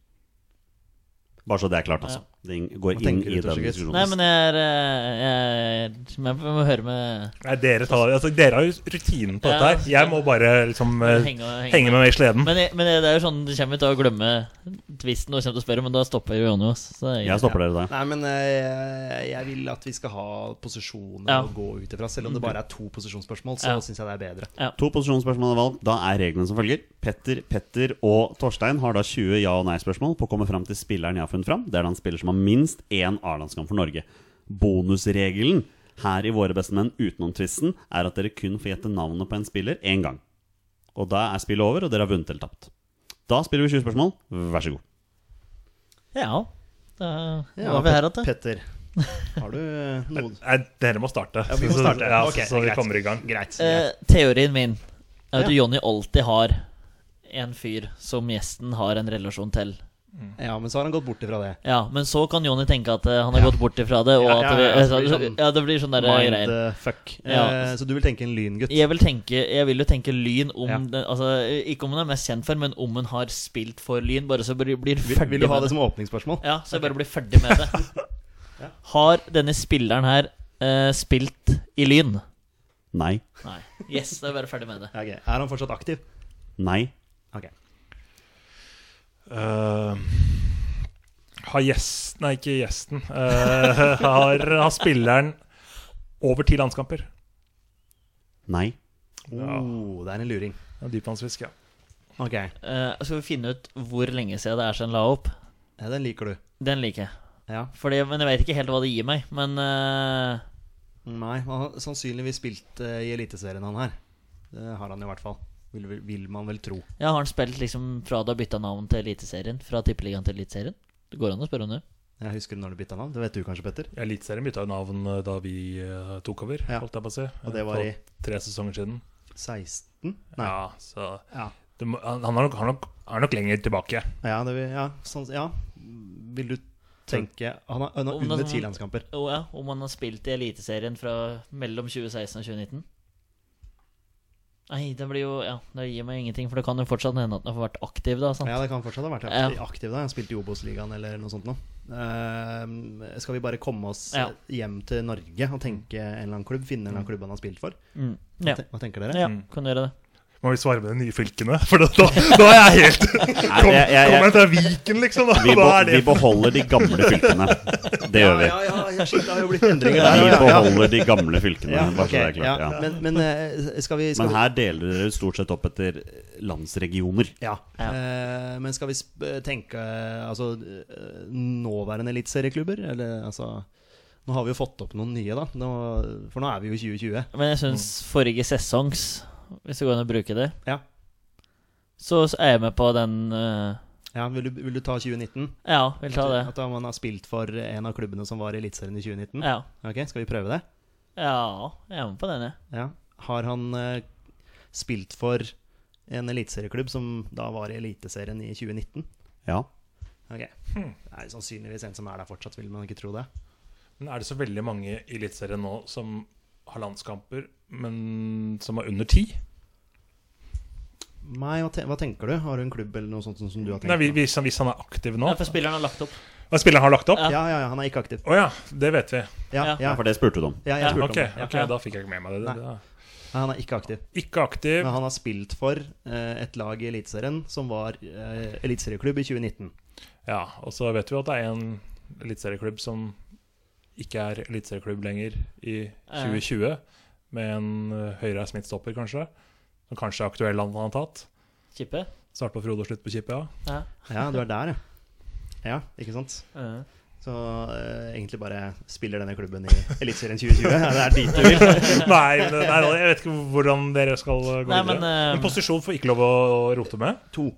Speaker 1: Bare så det er klart, altså. Det går
Speaker 2: Hva
Speaker 1: inn i den diskusjonen.
Speaker 3: Nei, men jeg er Vi Jeg, jeg må høre med
Speaker 4: Nei, dere, tar, altså, dere har jo rutinen på
Speaker 3: Ja,
Speaker 4: dette her. Jeg må bare liksom eh,
Speaker 3: Henge, henge,
Speaker 4: henge med meg i sleden.
Speaker 3: Men, men det er jo sånn du kommer til å glemme tvisten og kommer til å spørre, men da stopper jo Jonny oss. Er
Speaker 1: Jeg stopper dere der.
Speaker 2: Nei, men jeg, jeg vil at vi skal ha posisjoner
Speaker 3: Ja.
Speaker 2: å gå ut ifra. Selv om det bare er to posisjonsspørsmål, så
Speaker 3: Ja.
Speaker 2: syns jeg det er bedre.
Speaker 1: To posisjonsspørsmål er valgt. Da er reglene som følger. Petter, Petter og Torstein har da 20 ja- og nei-spørsmål på å komme fram til spilleren jeg har funnet fram. Det er da en spiller som har minst én A-landskamp for Norge. Bonusregelen her i Våre bestemenn utenom tvisten er at dere kun får gjette navnet på en spiller én gang. Og da er spillet over, og dere har vunnet eller tapt. Da spiller vi 20 spørsmål. Vær så god.
Speaker 3: Ja. Da
Speaker 2: Ja,
Speaker 3: var vi her igjen, da.
Speaker 2: Petter, har du eh, noe
Speaker 4: Nei, dere må starte.
Speaker 2: Ja, vi må
Speaker 4: Så-
Speaker 2: starte.
Speaker 4: Ja,
Speaker 2: okay,
Speaker 4: så vi
Speaker 2: greit.
Speaker 4: kommer i gang.
Speaker 2: Greit.
Speaker 3: Eh, teorien min er at
Speaker 2: Ja.
Speaker 3: Jonny alltid har en fyr som gjesten har en relasjon til.
Speaker 2: Ja, men så har han gått bort ifra det.
Speaker 3: Ja, Men så kan Jonny tenke at eh, han har
Speaker 2: Ja.
Speaker 3: gått bort ifra det, og
Speaker 2: Ja,
Speaker 3: ja,
Speaker 2: ja,
Speaker 3: vi,
Speaker 2: ja, blir det sånn
Speaker 3: ja, det blir sånn der
Speaker 2: Mind
Speaker 3: greier.
Speaker 2: fuck.
Speaker 3: Ja.
Speaker 2: Eh, så du vil tenke en lyngutt?
Speaker 3: Jeg vil, tenke, jeg vil jo tenke Lyn om
Speaker 2: Ja.
Speaker 3: den, altså, Ikke om hun er mest kjent for, men om hun har spilt for Lyn. Bare så blir, blir
Speaker 2: Vil,
Speaker 3: ferdig
Speaker 2: vil du ha det som åpningsspørsmål?
Speaker 3: Ja, så jeg bare blir ferdig med det. Har denne spilleren her eh, spilt i Lyn?
Speaker 1: Nei.
Speaker 3: Nei. Yes, da er jeg bare ferdig med det.
Speaker 2: Okay. Er han fortsatt aktiv?
Speaker 1: Nei.
Speaker 2: Ok.
Speaker 4: Eh, har gjesten Nei, ikke gjesten. Uh, har, har spilleren over ti landskamper?
Speaker 1: Nei.
Speaker 2: Oh, det er en luring.
Speaker 4: Ja, Dypvannsfisk, ja.
Speaker 2: Ok,
Speaker 3: Uh, skal vi finne ut hvor lenge siden det er siden han la opp?
Speaker 2: ja, den liker du.
Speaker 3: Den liker jeg.
Speaker 2: Ja.
Speaker 3: Fordi, men jeg vet ikke helt hva det gir meg. Men uh...
Speaker 2: Nei, han har sannsynligvis spilt uh, i Eliteserien, han her. Det har han i hvert fall. Vil, vil, man vel tro.
Speaker 3: ja, har han spilt liksom fra du har bytta navn til Eliteserien? Fra Tippeligaen til Eliteserien? Det går an å spørre om det.
Speaker 2: Jeg husker når du bytta navn. Det vet du kanskje, Petter?
Speaker 4: Ja, Eliteserien bytta jo navn eh, da vi uh, tok over,
Speaker 2: Ja.
Speaker 4: holdt jeg på å si.
Speaker 2: Og det var i
Speaker 4: tre sesonger siden.
Speaker 2: 16? Nei.
Speaker 4: Ja, så
Speaker 2: Ja.
Speaker 4: det han, er nok, han nok, er nok lenger tilbake.
Speaker 2: Ja, det vil, ja, sånn, ja. Vil du tenke Han har, han har under ti landskamper.
Speaker 3: Jo, ja, Om han har spilt i Eliteserien fra mellom 2016 og 2019? Nei, det blir jo Ja, det gir meg ingenting, for det kan jo fortsatt hende at han har vært aktiv, da. Sant?
Speaker 2: Ja, det kan fortsatt ha vært
Speaker 3: Ja.
Speaker 2: aktiv. da Han spilte i Obos-ligaen eller noe sånt noe. Uh, skal vi bare komme oss
Speaker 3: Ja.
Speaker 2: hjem til Norge og tenke en eller annen klubb? Finne en eller annen klubb han har spilt for?
Speaker 3: Mm.
Speaker 2: Hva,
Speaker 3: Ja.
Speaker 2: te hva tenker dere?
Speaker 3: ja, kan du gjøre det?
Speaker 4: Må vi svare med de nye fylkene? For da, da, da er jeg helt
Speaker 1: Nei,
Speaker 4: Kom,
Speaker 1: jeg-
Speaker 4: til Viken, liksom? Da?
Speaker 1: Vi, be,
Speaker 4: er
Speaker 1: vi beholder de gamle fylkene. Det gjør vi.
Speaker 2: Ja, ja, ja, shit, det har jo blitt endringer der.
Speaker 1: Vi beholder de gamle fylkene.
Speaker 2: Ja,
Speaker 1: bare så det er klart.
Speaker 2: ja.
Speaker 1: Ja.
Speaker 2: Men, men eh, skal vi, skal
Speaker 1: Men her deler dere stort sett opp etter landsregioner.
Speaker 2: Ja.
Speaker 3: Ja.
Speaker 2: Eh, men skal vi sp tenke eh, altså eh, nåværende eliteserieklubber? Eller altså Nå har vi jo fått opp noen nye, da. Nå, for nå er vi jo 2020.
Speaker 3: Men jeg syns forrige sesongs, hvis det går an å bruke det,
Speaker 2: Ja.
Speaker 3: så er jeg med på den eh,
Speaker 2: ja vil, du, vil du ta 2019?
Speaker 3: Ja, vil ta det.
Speaker 2: At man har spilt for en av klubbene som var i Eliteserien i 2019?
Speaker 3: Ja.
Speaker 2: Ok, Skal vi prøve det?
Speaker 3: ja, jeg er med på den, jeg.
Speaker 2: Ja. Har han eh, spilt for en eliteserieklubb som da var i Eliteserien i 2019?
Speaker 1: Ja.
Speaker 2: Ok. Det er sannsynligvis en som er der fortsatt, vil man ikke tro det?
Speaker 4: Men er det så veldig mange i Eliteserien nå som har landskamper, men som er under ti?
Speaker 2: Nei, hva, te hva tenker du? Har du en klubb eller noe sånt som du har tenkt
Speaker 4: Nei,
Speaker 2: på?
Speaker 4: hvis, hvis han er aktiv nå
Speaker 3: Ja, for spilleren har lagt opp.
Speaker 4: Hva spilleren har lagt opp?
Speaker 3: Ja.
Speaker 2: Ja, ja, han er ikke aktiv.
Speaker 4: ja, det vet vi.
Speaker 2: Ja,
Speaker 3: Ja.
Speaker 2: ja,
Speaker 1: For det spurte du om.
Speaker 2: ja, jeg spurte
Speaker 4: okay,
Speaker 2: om det. Ja.
Speaker 4: ok, da fikk jeg ikke med meg det.
Speaker 2: Nei. Nei, han er ikke aktiv.
Speaker 4: Ikke aktiv.
Speaker 2: Men han har spilt for eh, et lag i Eliteserien som var eh, eliteserieklubb i 2019.
Speaker 4: Ja, og så vet vi at det er en eliteserieklubb som ikke er eliteserieklubb lenger i 2020, med en uh, høyreist midtstopper, kanskje. Som kanskje er aktuell han har tatt.
Speaker 3: Kippe.
Speaker 4: Start på Frode og slutt på Kippe, ja.
Speaker 3: Ja.
Speaker 2: Ja, du er der, ja. Ja, ikke sant?
Speaker 3: Ja.
Speaker 2: Så uh, egentlig bare spiller denne klubben i Eliteserien 2020. Ja, det er dit du vil.
Speaker 4: Nei, nei, jeg vet ikke hvordan dere skal uh, gå
Speaker 3: Nei,
Speaker 4: videre.
Speaker 3: men, uh,
Speaker 4: en posisjon får ikke lov å rote med.
Speaker 2: To.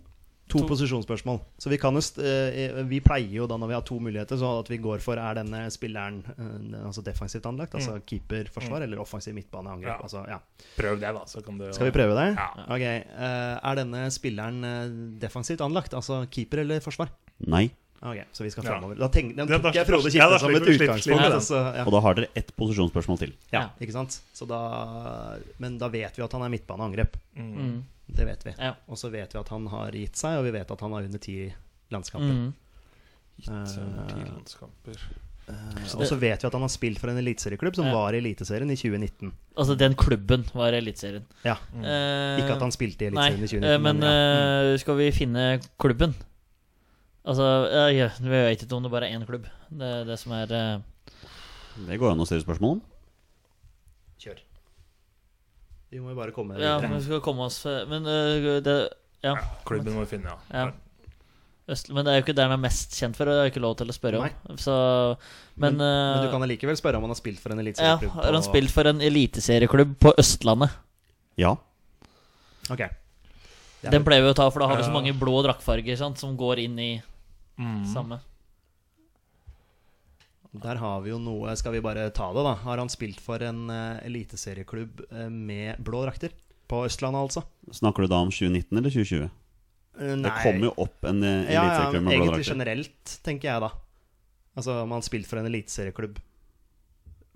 Speaker 2: To,
Speaker 3: To.
Speaker 2: posisjonsspørsmål. Så vi kan jo eh, Vi pleier jo da når vi har to muligheter, så at vi går for er denne spilleren eh, altså defensivt anlagt, altså keeper, forsvar, eller offensiv midtbaneangrep?
Speaker 4: Ja.
Speaker 2: Altså, ja.
Speaker 4: Prøv det, da. Så kan du
Speaker 2: Skal vi prøve det?
Speaker 4: Ja.
Speaker 2: Ok, eh, Er denne spilleren eh, defensivt anlagt? Altså keeper eller forsvar?
Speaker 1: Nei.
Speaker 2: Ok, Så vi skal
Speaker 4: Ja.
Speaker 2: framover. Da, tenk,
Speaker 4: den
Speaker 2: tok jeg Frode
Speaker 4: ja,
Speaker 2: Kippe som et utgangspunkt. altså, ja.
Speaker 1: Og da har dere ett posisjonsspørsmål til.
Speaker 2: ja,
Speaker 3: Ja.
Speaker 2: ikke sant? Så da, men da vet vi at han er midtbane angrep.
Speaker 3: Mm.
Speaker 2: Det vet vi.
Speaker 3: Ja.
Speaker 2: Og så vet vi at han har gitt seg, og vi vet at han har under ti landskamper.
Speaker 3: Mm.
Speaker 4: Gitt under ti
Speaker 2: Eh,
Speaker 4: landskamper.
Speaker 2: Eh, Og så vet vi at han har spilt for en eliteserieklubb som
Speaker 3: Ja.
Speaker 2: var i Eliteserien i 2019.
Speaker 3: Altså, den klubben var Eliteserien.
Speaker 2: Ja,
Speaker 3: Eh,
Speaker 2: Ikke at han spilte i Eliteserien i 2019.
Speaker 3: Men, men
Speaker 2: ja.
Speaker 3: eh, skal vi finne klubben? Altså, jeg, ja, vi vet ikke om det bare er én klubb. Det er det som er eh,
Speaker 1: Det går an å stille spørsmål om.
Speaker 2: Kjør. Vi må jo bare komme
Speaker 3: Ja,
Speaker 2: videre.
Speaker 3: vi skal komme oss eh, Men uh, det Ja.
Speaker 4: Klubben må vi finne, ja.
Speaker 3: Ja. Øst, men det er jo ikke det han er mest kjent for, og det har jeg ikke lov til å spørre om. Så, men
Speaker 2: Men du
Speaker 3: eh,
Speaker 2: kan allikevel spørre om han har spilt for en
Speaker 3: ja,
Speaker 2: eliteserieklubb.
Speaker 3: Har han spilt for en eliteserieklubb på Østlandet?
Speaker 1: Ja.
Speaker 2: Ok.
Speaker 3: Den pleier vi å ta, for da har vi så mange blå draktfarger som går inn i
Speaker 4: Mm.
Speaker 3: samme.
Speaker 2: Der har vi jo noe Skal vi bare ta det, da? Har han spilt for en uh, eliteserieklubb uh, med blå drakter? På Østlandet, altså?
Speaker 1: Snakker du da om 2019 eller 2020?
Speaker 2: Eh,
Speaker 1: Det kommer jo opp en eh,
Speaker 2: ja, ja,
Speaker 1: eliteserieklubb med blå
Speaker 2: Egentlig generelt, tenker jeg da. Altså om han spilt for en eliteserieklubb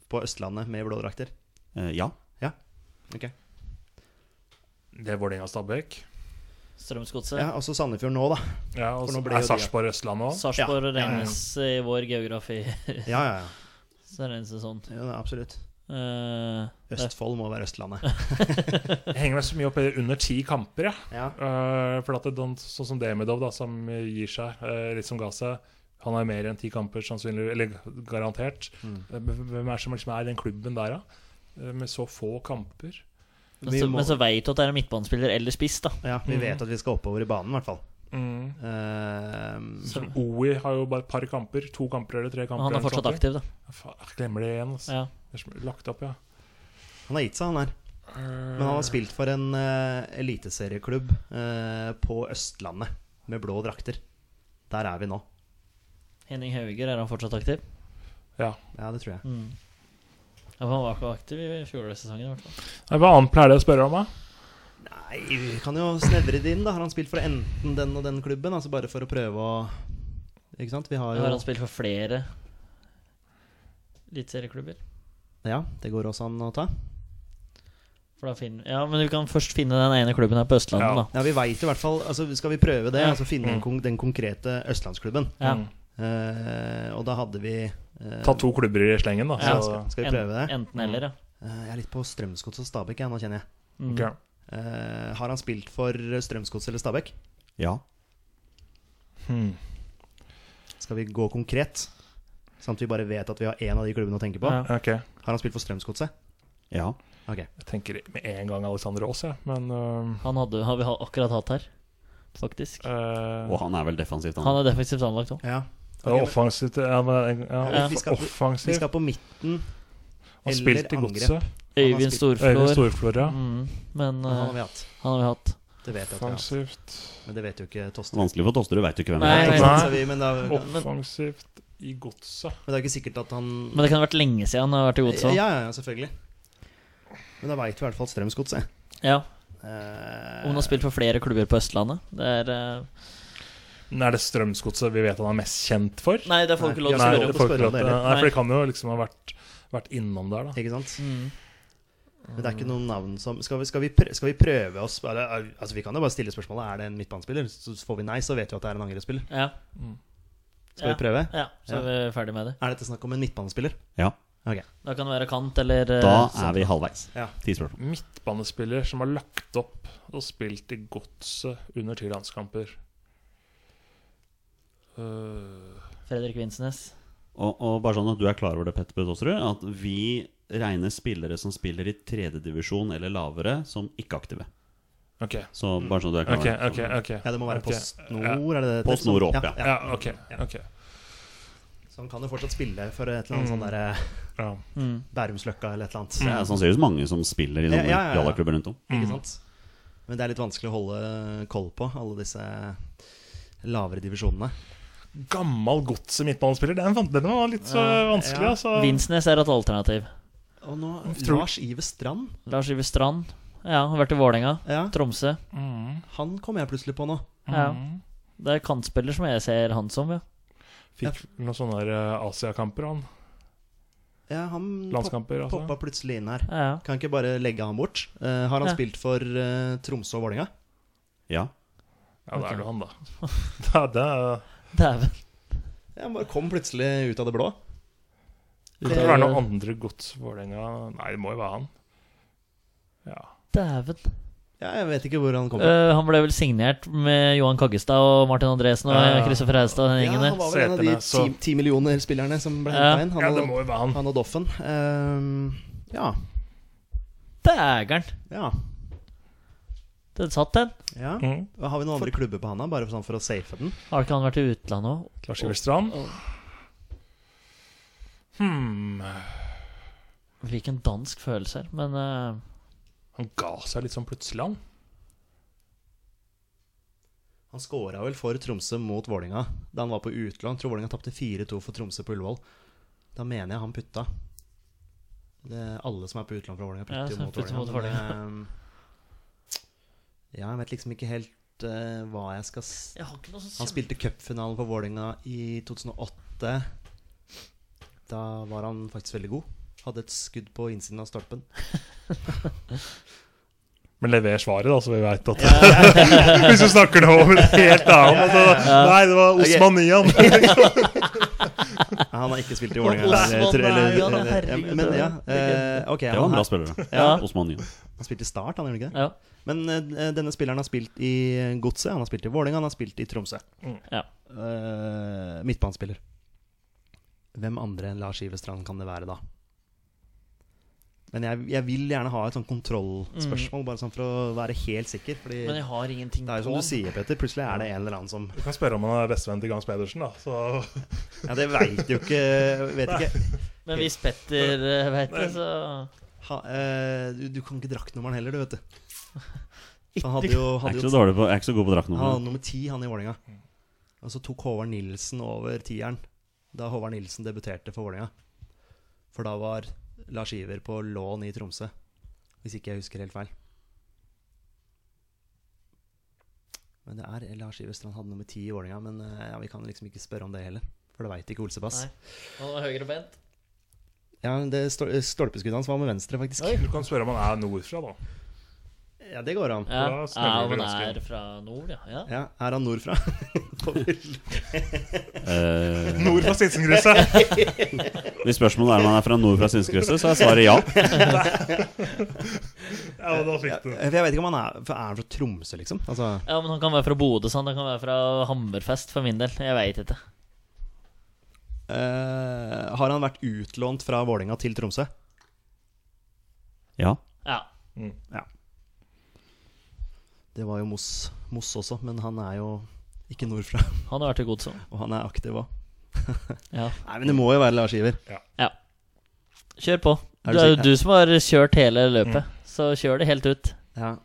Speaker 2: på Østlandet med blå drakter.
Speaker 1: ja. ja.
Speaker 2: Ok
Speaker 4: Det er Vålerenga Stabæk.
Speaker 3: Strømsgodset.
Speaker 2: Ja, også Sandefjord nå, da.
Speaker 4: Ja, og
Speaker 2: nå
Speaker 4: så er Sarpsborg Østlandet òg.
Speaker 3: Sarpsborg
Speaker 2: Ja, ja, ja.
Speaker 3: regnes i vår geografi.
Speaker 2: Ja, ja, ja.
Speaker 3: Så regnes det sånn.
Speaker 2: ja absolutt.
Speaker 3: Uh,
Speaker 2: Østfold må være Østlandet.
Speaker 4: Jeg henger meg så mye opp i under ti kamper, ja.
Speaker 2: Ja.
Speaker 4: Uh, for at det, er sånn som Demidov, da, som gir seg, uh, litt som ga seg. Han har mer enn ti kamper, sannsynlig, eller garantert.
Speaker 2: Mm.
Speaker 4: Hvem er det som liksom er i den klubben der, da? Med så få kamper.
Speaker 3: Men, så,
Speaker 2: må-
Speaker 3: men så veit du at det er en midtbanespiller eller spiss, da.
Speaker 2: Ja, vi
Speaker 4: mm.
Speaker 2: vet at vi skal oppover i banen, i hvert fall.
Speaker 4: Mm.
Speaker 2: Uh,
Speaker 3: Så,
Speaker 4: OI har jo bare et par kamper. To kamper eller tre kamper.
Speaker 3: han er fortsatt aktiv, da.
Speaker 4: Jeg glemmer det igjen. Altså.
Speaker 3: Ja.
Speaker 4: Det er som- Lagt opp, ja.
Speaker 2: han har gitt seg, han her. Men han har spilt for en uh, eliteserieklubb uh, på Østlandet med blå drakter. Der er vi nå.
Speaker 3: Henning Hauger, er han fortsatt aktiv?
Speaker 4: Ja.
Speaker 2: Ja, det tror jeg.
Speaker 3: Mm. Ja, for han var ikke aktiv i fjorårssesongen, i hvert fall.
Speaker 4: Nei, Hva annet pleier dere å spørre om, da?
Speaker 2: Nei, vi kan jo snevre det inn, da. Har han spilt for enten den og den klubben? Altså bare for å prøve å Ikke sant? Vi har jo
Speaker 3: Har han spilt for flere eliteserieklubber?
Speaker 2: Ja, det går også an å ta.
Speaker 3: For da finner, ja, men vi kan først finne den ene klubben her på Østlandet,
Speaker 4: Ja.
Speaker 3: da.
Speaker 2: Ja, vi veit i hvert fall altså Skal vi prøve det?
Speaker 3: Ja.
Speaker 2: Altså finne den
Speaker 4: Mm.
Speaker 2: den konkrete østlandsklubben.
Speaker 3: Ja.
Speaker 4: Mm.
Speaker 2: Uh, og da hadde vi
Speaker 4: Ta to klubber i slengen, da.
Speaker 3: Ja,
Speaker 4: Så,
Speaker 2: skal, skal vi prøve det?
Speaker 3: Enten eller, ja.
Speaker 2: Eh, jeg er litt på Strømsgods og Stabæk, jeg, nå kjenner jeg.
Speaker 3: Mm.
Speaker 4: ok.
Speaker 2: Eh, har han spilt for Strømsgods eller Stabæk?
Speaker 1: Ja.
Speaker 4: Hmm.
Speaker 2: Skal vi gå konkret? Sånn at vi bare vet at vi har én av de klubbene å tenke på.
Speaker 3: Ja.
Speaker 4: Ok.
Speaker 2: Har han spilt for Strømsgodset?
Speaker 1: Ja.
Speaker 2: Ok.
Speaker 4: Jeg tenker med en gang Alexander Aas, jeg. Men uh...
Speaker 3: Han hadde, har vi akkurat hatt her, faktisk.
Speaker 4: Uh...
Speaker 1: Og han er vel defensivt, han.
Speaker 3: Han er defensivt anlagt òg.
Speaker 2: Ja.
Speaker 4: Offensivt ja, ja,
Speaker 2: Vi skal- Vi skal på midten.
Speaker 4: Han
Speaker 2: eller angrep.
Speaker 3: Øyvind
Speaker 2: Storflor.
Speaker 4: Øyvind
Speaker 3: Storflor.
Speaker 4: Ja.
Speaker 3: Mm, men
Speaker 2: Han har
Speaker 3: eh,
Speaker 2: vi hatt.
Speaker 3: han har vi hatt.
Speaker 2: Det vet jeg.
Speaker 4: Offensivt.
Speaker 2: Men det vet jo ikke Tosterud.
Speaker 1: Vanskelig for Tosterud, veit jo ikke hvem
Speaker 3: Nei,
Speaker 1: det er.
Speaker 3: nei.
Speaker 2: men, da, men
Speaker 4: Offensivt i Godset.
Speaker 2: det er ikke sikkert at han
Speaker 3: Men det kan ha vært lenge siden han har vært i Godset.
Speaker 2: Ja, ja, ja, selvfølgelig. Men da veit vi i hvert fall Strømsgodset.
Speaker 3: Ja.
Speaker 2: Uh,
Speaker 3: Om han har spilt for flere klubber på Østlandet. Det er
Speaker 4: Men Er det Strømsgodset vi vet han er mest kjent for?
Speaker 3: Nei, det får ikke lov til å spørre
Speaker 2: spørre om det.
Speaker 4: Nei, for det kan jo liksom ha vært, vært innom der, da.
Speaker 2: Ikke sant?
Speaker 3: Mm.
Speaker 2: Men det er ikke noen navn som Skal vi, skal vi, prøve, skal vi prøve oss eller, Altså Vi kan jo bare stille spørsmålet Er det en midtbanespiller. Så får vi nei, så vet vi at det er en angrepsspiller.
Speaker 3: Ja.
Speaker 2: Skal
Speaker 3: Ja.
Speaker 2: vi prøve?
Speaker 3: ja, så er vi ferdig med det.
Speaker 2: Er dette snakk om en midtbanespiller?
Speaker 1: Ja.
Speaker 2: Ok.
Speaker 3: Da kan det være kant eller eh,
Speaker 1: Da er vi halvveis.
Speaker 2: Ja.
Speaker 1: Ti spørsmål.
Speaker 4: Midtbanespiller som har lagt opp og spilt i Godset under ti landskamper. Øh,
Speaker 3: Fredrik Vinsnes.
Speaker 1: Og, og bare sånn at du er klar over det, Petter Bøtåsrud, at vi regner spillere som spiller i tredjedivisjon eller lavere, som ikke-aktive.
Speaker 4: Okay.
Speaker 1: Så bare sånn at du er klar
Speaker 4: Ok,
Speaker 1: over det.
Speaker 4: okay, okay.
Speaker 2: Ja, det må være
Speaker 4: okay.
Speaker 2: Post Nord, er det det?
Speaker 1: Post Nord opp, ja.
Speaker 4: Ja, ok.
Speaker 2: Ja.
Speaker 4: ok
Speaker 2: Så han kan jo fortsatt spille for et eller annet
Speaker 4: Mm.
Speaker 2: sånn derre
Speaker 4: Ja.
Speaker 3: Mm.
Speaker 2: Bærumsløkka eller et eller annet.
Speaker 1: Det ut sannsynligvis mange som spiller i
Speaker 2: Ja,
Speaker 1: noen
Speaker 2: ja, ja, ja.
Speaker 1: rundt om.
Speaker 2: Ikke
Speaker 4: Mm.
Speaker 2: sant? Men det er litt vanskelig å holde koll på alle disse lavere divisjonene.
Speaker 4: Gammal Godset midtbanespiller. Den, den var litt så vanskelig,
Speaker 2: ja.
Speaker 4: altså.
Speaker 3: Vinsnes er et alternativ.
Speaker 2: Og nå Lars Ive Strand.
Speaker 3: Lars Iver Strand. Ja, har vært i Vålerenga.
Speaker 2: Ja,
Speaker 3: Tromsø.
Speaker 4: Mm.
Speaker 2: han kom jeg plutselig på nå.
Speaker 3: Ja.
Speaker 4: Mm.
Speaker 3: Det er kantspiller som jeg ser han som, ja.
Speaker 4: Fikk noen sånne eh, Asiakamper, han.
Speaker 2: Ja, han
Speaker 4: Landskamper, altså.
Speaker 2: poppa plutselig inn her.
Speaker 3: ja. ja.
Speaker 2: Kan ikke bare legge han bort. Uh, har han
Speaker 3: Ja.
Speaker 2: spilt for uh, Tromsø og Vålerenga?
Speaker 1: Ja.
Speaker 4: Ja, da
Speaker 3: okay.
Speaker 4: er det han, da. da det er,
Speaker 3: Dæven.
Speaker 2: Han bare kom plutselig ut av det blå.
Speaker 4: Det kan være noen andre gods Vålerenga Nei, det må jo være han. Ja.
Speaker 3: Dæven.
Speaker 2: Ja, jeg vet ikke hvor han kom fra.
Speaker 3: Eh, han ble vel signert med Johan Kaggestad og Martin Andresen og
Speaker 4: ja.
Speaker 3: Kristoffer Haugstad
Speaker 2: Ja, han var vel en av de ti, ti millioner spillerne som ble
Speaker 3: Ja.
Speaker 2: henta inn. Han,
Speaker 4: ja, det må jo være han.
Speaker 2: han og Doffen. Uh, ja.
Speaker 3: Dægeren.
Speaker 2: ja.
Speaker 3: Den satt, den.
Speaker 2: ja.
Speaker 4: Mm.
Speaker 2: Har vi noen andre klubber på han, da? Bare sånn for å safe den?
Speaker 3: Har ikke han vært i utlandet òg?
Speaker 4: Lars Iver Strand. Hmm.
Speaker 3: Fikk en dansk følelse her, men uh...
Speaker 4: Han ga seg litt sånn plutselig, han.
Speaker 2: Han skåra vel for Tromsø mot Vålinga da han var på utlån. Tror Vålinga tapte 4-2 for Tromsø på Ullevål. Da mener jeg han putta. Det, alle som er på utlån fra Vålinga, putter ja, mot Vålinga. Ja, jeg vet liksom ikke helt uh, hva jeg skal s
Speaker 3: Jeg har ikke noe sånn
Speaker 2: Han spilte cupfinalen for Vålinga i 2008. Da var han faktisk veldig god. Hadde et skudd på innsiden av stolpen.
Speaker 4: Men lever svaret, da, så vi veit at Hvis du snakker nå om helt annet altså, Nei, det var Osman Nian.
Speaker 2: Han har ikke spilt i
Speaker 3: herregud,
Speaker 2: Men ja,
Speaker 3: det
Speaker 2: eh, okay,
Speaker 1: Det var en bra
Speaker 2: har-
Speaker 1: spiller.
Speaker 3: Ja.
Speaker 1: Osman Nyan.
Speaker 2: Han spilte i Start, han gjorde ikke det?
Speaker 3: Ja.
Speaker 2: Men uh, denne spilleren har spilt i Godset, han har spilt i Vålerenga, han har spilt i Tromsø.
Speaker 3: ja.
Speaker 2: Uh, midtbanespiller. Hvem andre enn Lars Ivestrand kan det være da? Men jeg, jeg vil gjerne ha et sånn kontrollspørsmål, bare sånn for å være helt sikker. Fordi
Speaker 3: Men jeg har ingenting
Speaker 2: det er jo som du sier, Petter, plutselig er det en eller annen som
Speaker 4: Du kan spørre om han er bestevenn til Gans Pedersen, da. Så
Speaker 2: Ja, det veit jo ikke Vet ikke.
Speaker 3: Men hvis Petter vet veit det, så
Speaker 2: Ha, eh, du, du kan ikke draktnummeren heller, du, vet du. Han hadde jo,
Speaker 1: Jeg er ikke så dårlig på Jeg er ikke så god på
Speaker 2: Han
Speaker 1: draktnummer.
Speaker 2: hadde nummer ti, han i Vålinga. Og så tok Håvard Nilsen over tieren da Håvard Nilsen debuterte for Vålinga. For da var Lars Iver på lån i Tromsø, hvis ikke jeg husker helt feil. Men det er Lars Iver Strand hadde nummer ti i Vålinga, men eh, ja, vi kan liksom ikke spørre om det heller. For det veit ikke Olsebass.
Speaker 3: Nei. Han var høyrebent.
Speaker 2: Ja, det stol Stolpeskuddet hans var med venstre, faktisk.
Speaker 3: Oi.
Speaker 4: du kan spørre om han er nordfra, da.
Speaker 2: Ja, det går an.
Speaker 3: Ja, ja
Speaker 4: det
Speaker 3: er fra nord, ja. ja.
Speaker 2: Ja, Er han nordfra?
Speaker 1: Eh,
Speaker 4: Nord fra Stinsenkrysset.
Speaker 1: hvis spørsmålet er om han er fra nord fra Synskrysset, så er svaret ja.
Speaker 4: Ja, men da fikk du
Speaker 2: jeg vet ikke om han er, for er han fra Tromsø, liksom? Altså,
Speaker 3: Ja, men Han kan være fra Bodø, sånn. Han kan være fra Hammerfest, for min del. Jeg veit ikke.
Speaker 2: Eh, har han vært utlånt fra Vålinga til Tromsø?
Speaker 1: Ja.
Speaker 3: Ja.
Speaker 2: Det var jo Moss, Moss også, men han er jo ikke nordfra.
Speaker 3: Han har vært i Godset.
Speaker 2: Og han er aktiv òg.
Speaker 3: Ja.
Speaker 2: Nei, men det må jo være Lars Iver.
Speaker 3: ja. Kjør på.
Speaker 2: Er
Speaker 3: Det
Speaker 2: du
Speaker 3: er jo du som har kjørt hele løpet, så kjør det helt ut.
Speaker 2: Ja.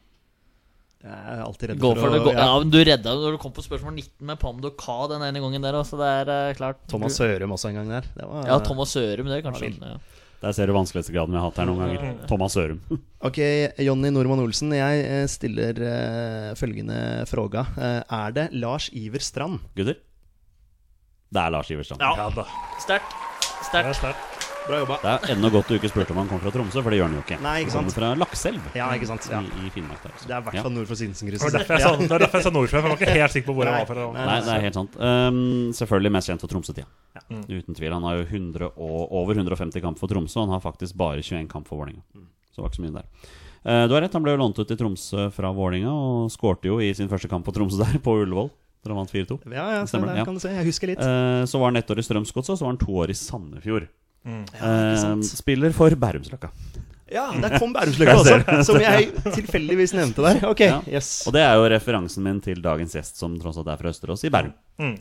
Speaker 2: Jeg er alltid redd for,
Speaker 3: for det.
Speaker 2: å
Speaker 3: Gå.
Speaker 2: ja.
Speaker 3: Ja, men Du redda når du kom på spørsmål 19 med Pando Ka den ene gangen der òg, så det er uh, klart.
Speaker 2: Thomas Sørum også en gang der. Det var,
Speaker 3: Ja, Thomas Sørum, det er kanskje
Speaker 2: Ja,
Speaker 3: ja.
Speaker 1: Der ser du vanskelighetsgraden vi har hatt her noen ganger. Thomas Sørum.
Speaker 2: Ok, Jonny Normann Olsen, jeg eh, stiller uh, følgende fråga. Uh, er det Lars Iver Strand?
Speaker 1: Gutter? Det er Lars Iverstrand.
Speaker 4: Ja da.
Speaker 3: Sterkt.
Speaker 4: Er
Speaker 3: Sterkt.
Speaker 2: Bra jobba.
Speaker 1: Det er ennå godt du ikke spurte om han kom fra Tromsø, for det gjør han jo ikke.
Speaker 2: Nei, ikke
Speaker 1: Han kommer fra Lakselv
Speaker 2: Ja, ikke sant. Ja.
Speaker 1: i, i Finnmark. der også.
Speaker 2: Det er i hvert fall nord for
Speaker 4: Det var
Speaker 2: Sinsenkrysset.
Speaker 4: derfor jeg sa, det var derfor jeg sa nordfra, for jeg var ikke helt sikker på hvor jeg var fra.
Speaker 2: Nei.
Speaker 1: Nei, det er helt sant. Um, selvfølgelig mest kjent for Tromsø-tida.
Speaker 4: Mm.
Speaker 1: Uten tvil. Han har jo 100 og, over 150 kamp for Tromsø, og han har faktisk bare 21 kamp for Vålerenga. Så det var ikke så mye der. Uh, du har rett, han ble jo lånt ut til Tromsø fra Vålerenga, og skårte jo i sin første kamp på Tromsø der, på Ullevål. Han vant 4-2.
Speaker 2: Ja, ja,
Speaker 1: Stemmer det, ja.
Speaker 2: kan du se. Jeg husker litt.
Speaker 1: Eh, så var han ett år i Strømsgodset, og så var han to år i Sandefjord.
Speaker 4: Mm.
Speaker 2: Ja,
Speaker 1: Eh,
Speaker 2: sant.
Speaker 1: spiller for Bærumsløkka.
Speaker 2: Ja, der kom Bærumsløkka også, som jeg tilfeldigvis nevnte der. Ok,
Speaker 1: Ja.
Speaker 2: yes.
Speaker 1: Og det er jo referansen min til dagens gjest, som tross alt er fra Østerås, i Bærum.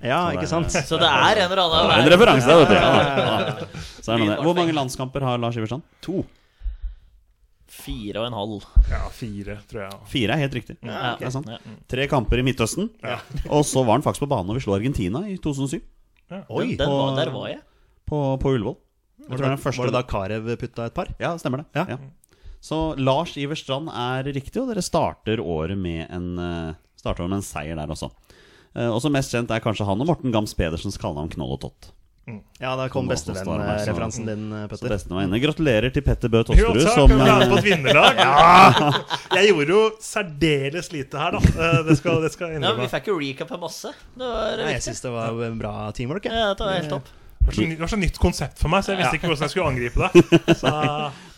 Speaker 2: Ja, ikke sant?
Speaker 3: Så det er en eller
Speaker 1: er
Speaker 3: annen
Speaker 1: en referanse der, vet du.
Speaker 2: Ja,
Speaker 1: Ja,
Speaker 2: ja, ja,
Speaker 1: ja. Så er det. Hvor mange landskamper har Lars Iverstrand?
Speaker 2: To.
Speaker 3: Fire og en halv.
Speaker 4: Ja, fire, tror jeg.
Speaker 1: Fire er helt riktig.
Speaker 3: Ja,
Speaker 1: Det er sant. Tre kamper i Midtøsten. Og så var han faktisk på banen når vi slo Argentina i 2007,
Speaker 2: Oi,
Speaker 3: Den
Speaker 2: den
Speaker 3: var, der var jeg.
Speaker 1: på, på Ullevål.
Speaker 2: Var,
Speaker 1: det
Speaker 2: det da,
Speaker 1: første
Speaker 2: var det da Carew putta et par?
Speaker 1: Ja, stemmer det.
Speaker 2: Ja.
Speaker 1: Ja. Så Lars Iverstrand er riktig, og dere starter året med en, eh, starter med en seier der også. Og Også mest kjent er kanskje han og Morten Gams Pedersens kallenavn Knoll og Tott.
Speaker 2: Ja, da kom
Speaker 1: Som
Speaker 2: bestevenn-referansen din, Petter.
Speaker 1: Så var inne. Gratulerer til Petter Bø
Speaker 4: Jo,
Speaker 1: Tosterud,
Speaker 4: takk,
Speaker 1: som
Speaker 4: er på
Speaker 1: eh,
Speaker 4: et vinnerlag. ja. Jeg gjorde jo særdeles lite her, da. Eh, Det skal, det skal
Speaker 3: Ja, vi fikk jo recap av masse. Det var
Speaker 2: Nei, jeg syns det var bra teamwork. jeg.
Speaker 3: Ja, det var helt topp.
Speaker 4: Det var så, det var så nytt konsept for meg, så jeg visste ikke hvordan jeg skulle angripe det. Så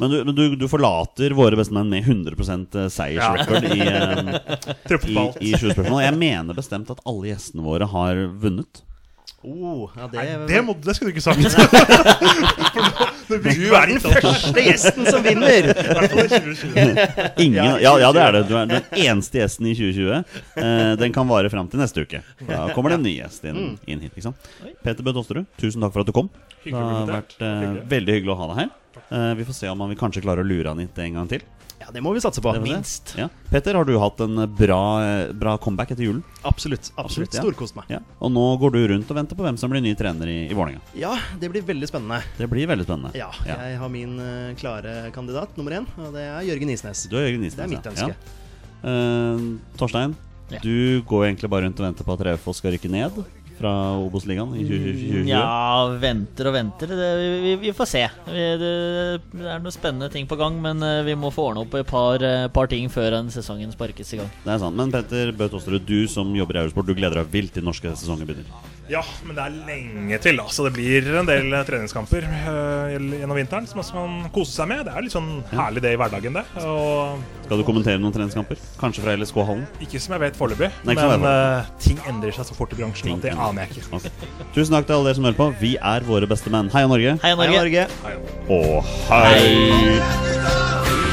Speaker 1: Men du, men du, du forlater våre bestemenn med 100 seiersrekord i, eh, i,
Speaker 4: alt.
Speaker 1: i 20 spørsmål. Jeg mener bestemt at alle gjestene våre har vunnet.
Speaker 2: Oh, ja, det,
Speaker 4: Nei, det, må, det skulle du ikke sagt.
Speaker 2: Du er den første gjesten som vinner!
Speaker 1: Ingen, ja, ja, det er det. Du er den eneste gjesten i 2020. Eh, den kan vare fram til neste uke. Da kommer det en ny gjest inn, inn hit. Ikke sant? Peter Bø Tosterud, tusen takk for at du kom. Det har vært eh, veldig hyggelig å ha deg her. Eh, vi får se om vi kanskje klarer å lure han hit en gang til.
Speaker 2: Det må vi satse på. Minst.
Speaker 1: Ja. Petter, har du hatt en bra, eh, bra comeback etter julen?
Speaker 2: Absolutt. absolutt
Speaker 1: Absolutt, ja.
Speaker 2: Storkost meg.
Speaker 1: Ja. Og nå går du rundt og venter på hvem som blir ny trener i, i Vålerenga.
Speaker 2: Ja, det blir veldig spennende.
Speaker 1: Det blir veldig spennende.
Speaker 2: Ja, jeg har min uh, klare kandidat nummer én, og det er Jørgen Isnes.
Speaker 1: Du er Jørgen Isnes.
Speaker 2: Det er mitt ønske.
Speaker 1: Eh, Torstein, du går egentlig bare rundt og venter på at Raufoss skal rykke ned fra Obos-ligaen i 2020.
Speaker 3: Ja, venter og venter. Det, vi, vi får se. Vi, det, det er noen spennende ting på gang, men eh, vi må få ordne opp et par, eh, par ting før en sesongen sparkes i gang.
Speaker 1: Det er sant. Men Petter Bø Tosterud, du som jobber i Eurosport, du gleder deg vilt til norske sesongen begynner.
Speaker 4: Ja, men det er lenge til, da. Så det blir en del eh, treningskamper eh, gjennom vinteren som man koser seg med. Det er litt sånn herlig det i hverdagen, det. Og
Speaker 1: Skal du kommentere noen treningskamper? Kanskje fra LSK-hallen?
Speaker 4: ikke som jeg vet foreløpig, men eh, ting endrer seg så fort i bransjen
Speaker 1: Ting
Speaker 4: at det aner jeg ikke.
Speaker 1: Okay. Tusen takk til alle dere som hører på. Vi er våre beste menn. Heia Norge.
Speaker 3: Heia
Speaker 2: Hei,
Speaker 3: Norge!
Speaker 2: Norge.
Speaker 1: Og hei!